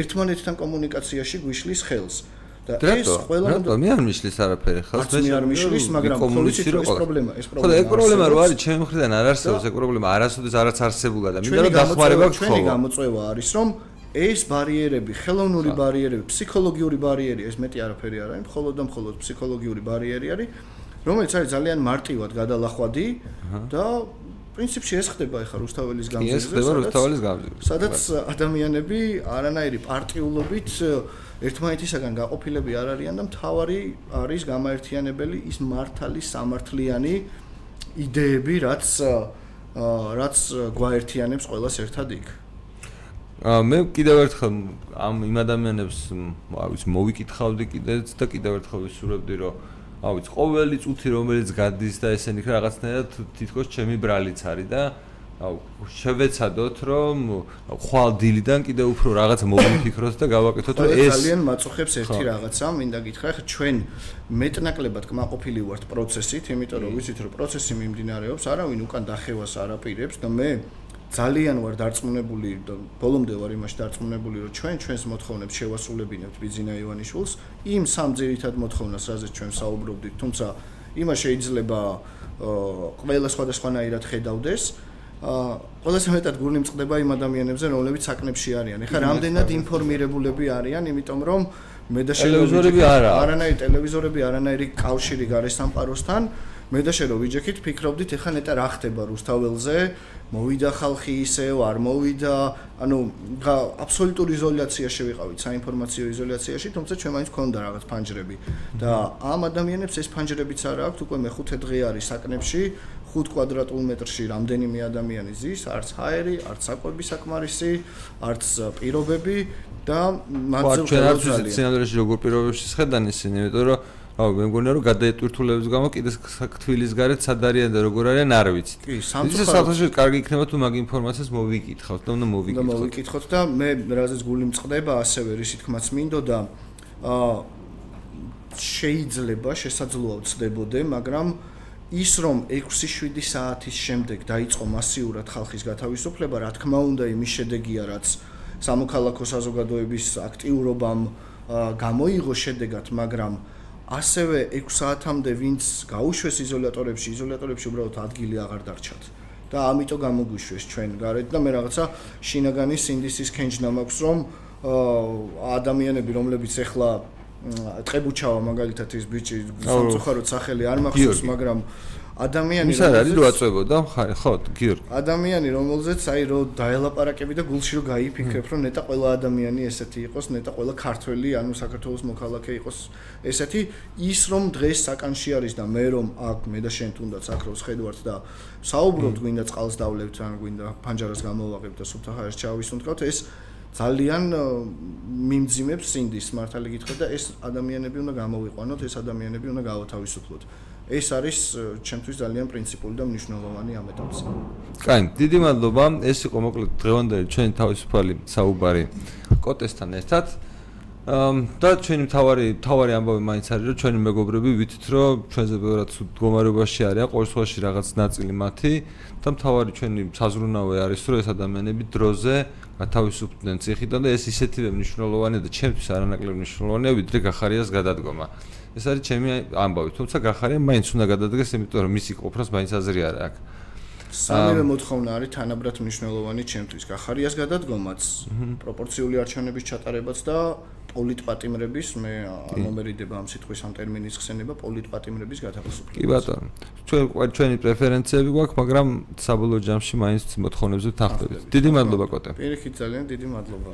ერთმანეთთან კომუნიკაციაში გვიშლის ხელს. და ეს ყველა უნდა მე არ მიშლის არაფერი ხელს მე არ მიშლის მაგრამ კომუნიკაცია ეს პრობლემა ეს პრობლემა ხო ეს პრობლემა რო არის ჩემი მხრიდან არ არსებობს ეს პრობლემა. არასოდეს არაც არსებულა და მინდა რომ დახმარება გქონდეს ჩვენი გამოწვევა არის რომ ეს ბარიერები, ხელოვნური ბარიერები, ფსიქოლოგიური ბარიერი, ეს მეტი არაფერი არ არის, მხოლოდ და მხოლოდ ფსიქოლოგიური ბარიერი არის, რომელიც არის ძალიან მარტივად გადალახვადი და პრინციპში ეს ხდება ახლა რუსთაველის გამზირზე. ეს ხდება რუსთაველის გამზირზე. სადაც ადამიანები არანაირი პარტიულობით ერთმანეთისაგან გაყოფილები არ არიან და მთავარი არის გამაერთიანებელი ის მართალი სამართლიანი იდეები, რაც რაც გვაერთიანებს ყოველას ერთად იქ. აა მე კიდევ ერთხელ ამ იმ ადამიანებს ავიც მოვიკითხავდი კიდეც და კიდევ ერთხელ ვისურვებდი რომ აუ ის ყოველი წუთი რომელიც გადის და ესენი რაღაცნაირად თითქოს ჩემი ბრალიც არის და აუ შევეცადოთ რომ ხვალ დილიდან კიდე უფრო რაღაც მოვიფიქროთ და გავაკეთოთ რომ ეს ძალიან მაწუხებს ერთი რაღაცა მინდა გითხრა ხა ჩვენ მეტნაკლებად კმაყოფილი ვართ პროცესით იმიტომ რომ ვიცით რომ პროცესი მიმდინარეობს არავინ უკან დახევას არ აპირებს და მე ძალიან ვარ დარწმუნებული და ბოლომდე ვარ იმაში დარწმუნებული რომ ჩვენ ჩვენს მოთხოვნებს შევასრულებინებთ ბიზინა ივანიშვილს იმ სამ ძირითად მოთხოვნას რაზეც ჩვენ საუბრობდით თუმცა იმას შეიძლება ყველა სხვადასხვანაირად ხედავდეს. ყველაზე მეტად გული მწყდება იმ ადამიანებზე, რომლებიც საკნებში არიან. ეხლა რამდენად ინფორმირებულები არიან, იმიტომ რომ მე და ტელევიზორები არა. არანაირი ტელევიზორები, არანაირი კავშირი გარესამყაროსთან. მე და შე რო ვიჯექით, ფიქრობდით, ეხლა ნეტა რა ხდება რუსთაველზე? მოვიდა ხალხი ისევ, არ მოვიდა, ანუ აბსოლუტურ იზოლაციაში ვიყავით, საინფორმაციო იზოლაციაში, თუმცა ჩვენ მაინც გქონდა რაღაც ფანჯრები. და ამ ადამიანებს ეს ფანჯრებიც არ აქვს, უკვე მეხუთე დღე არის საკნებში, 5 კვადრატულ მეტრში რამდენიმე ადამიანი ზის, არც ჰაერი, არც საკვები საკმარისი, არც პირობები და მათზე ჩვენ არ ვიცით სცენარიაში როგორ პირობებში შედან ისინი, იმიტომ რომ აუ მე მგონია რომ გადაეტვირთულების გამო კიდე თვილის გარეთ სად არიან და როგორ არიან არ ვიცით. კი, სამწუხაროდ კარგი იქნება თუ მაგ ინფორმაციას მოვიკითხავთ და უნდა მოვიკითხოთ. და მოვიკითხოთ და მე რაზეც გული მწყდება ასევე რისი თქმაც მინდოდა აა შეიძლება შესაძლოა ვწდებოდე, მაგრამ ის რომ 6-7 საათის შემდეგ დაიწყო მასიურად ხალხის გათავისუფლება, რა თქმა უნდა, იმის შედეგია, რაც სამოქალაქო საზოგადოების აქტიურობამ გამოიღო შედეგად, მაგრამ ასევე 6 საათამდე ვინც გაუშვეს იზოლატორებში, იზოლატორებში უბრალოდ ადგილი აღარ დარჩათ. და ამიტომ გამოგვიშვეს ჩვენ გარეთ. და მე რაღაცა შინაგანი სინდისის კენჯნა მაქვს რომ ადამიანები რომლებიც ეხლა ტყებუჩავა მაგალითად ის ბიჭი სამწუხაროდ სახელი არ მახსოვს მაგრამ ადამიანი ის არ არის რო აწვებოდა ხარი ხო გიორგი. ადამიანი რომელზეც აი რო დაელაპარაკები და გულში რო გაიფიქრებ რომ ნეტა ყველა ადამიანი ესეთი იყოს ნეტა ყველა ქართველი ანუ საქართველოს მოქალაქე იყოს ესეთი ის რომ დღეს საკანში არის და მე რომ აქ მე და შენ თუნდაც აქ რო შედვართ და საუბრობთ გვინდა წყალს დავლევთ ან გვინდა ფანჯარას გამოვაღებთ და სუფთა ხარს ჩავისუნთქავთ ეს ძალიან მიმძიმებს სინდის მართალი გითხრა და ეს ადამიანები უნდა გამოვიყვანოთ ეს ადამიანები უნდა გავათავისუფლოთ ეს არის ჩემთვის ძალიან პრინციპული და მნიშვნელოვანი ამ ეტაპზე. კაი, დიდი მადლობა. ეს იყო მოკლედ დღევანდელი ჩვენი თავისუფალი საუბარი კოტესთან ერთად. და ჩვენი თავარი თავარი ამბავი მაინც არის რომ ჩვენი მეგობრები ვითით რომ ჩვენზე ბევრად მდგომარეობაში არიან ყოველ შემთხვევაში რაღაც ნაწილი მათი და თავარი ჩვენი საზრუნავე არის რომ ეს ადამიანები დროზე გათავისუფლდნენ ციხიდან და ეს ისეთივე მნიშვნელოვანია და ჩემთვის არანაკლებ მნიშვნელოვანია ვიდრე გახარიას გადადგომა. ეს არის ჩემი ამბავი, თუმცა გახარია მაინც უნდა გადადგეს, იმიტომ რომ მისი ყოფრას მაინც აზრი არ აქვს. სამივე მოთხოვნა არის თანაბრად მნიშვნელოვანი ჩემთვის. გახარიას გადადგომაც, პროპორციული არჩევნების ჩატარებაც და პოლიტპატიმრების მე ანომერიდება ამ სიტყვის ამ ტერმინის ხსენება პოლიტპატიმრების გათავისუფლება. კი ბატონო. ჩვენ ჩვენი პრეფერენციები გვაქვს, მაგრამ საბოლოო ჯამში მაინც მოთხოვნებზე თანხდებით. დიდი მადლობა კოტე. პირიქით ძალიან დიდი მადლობა.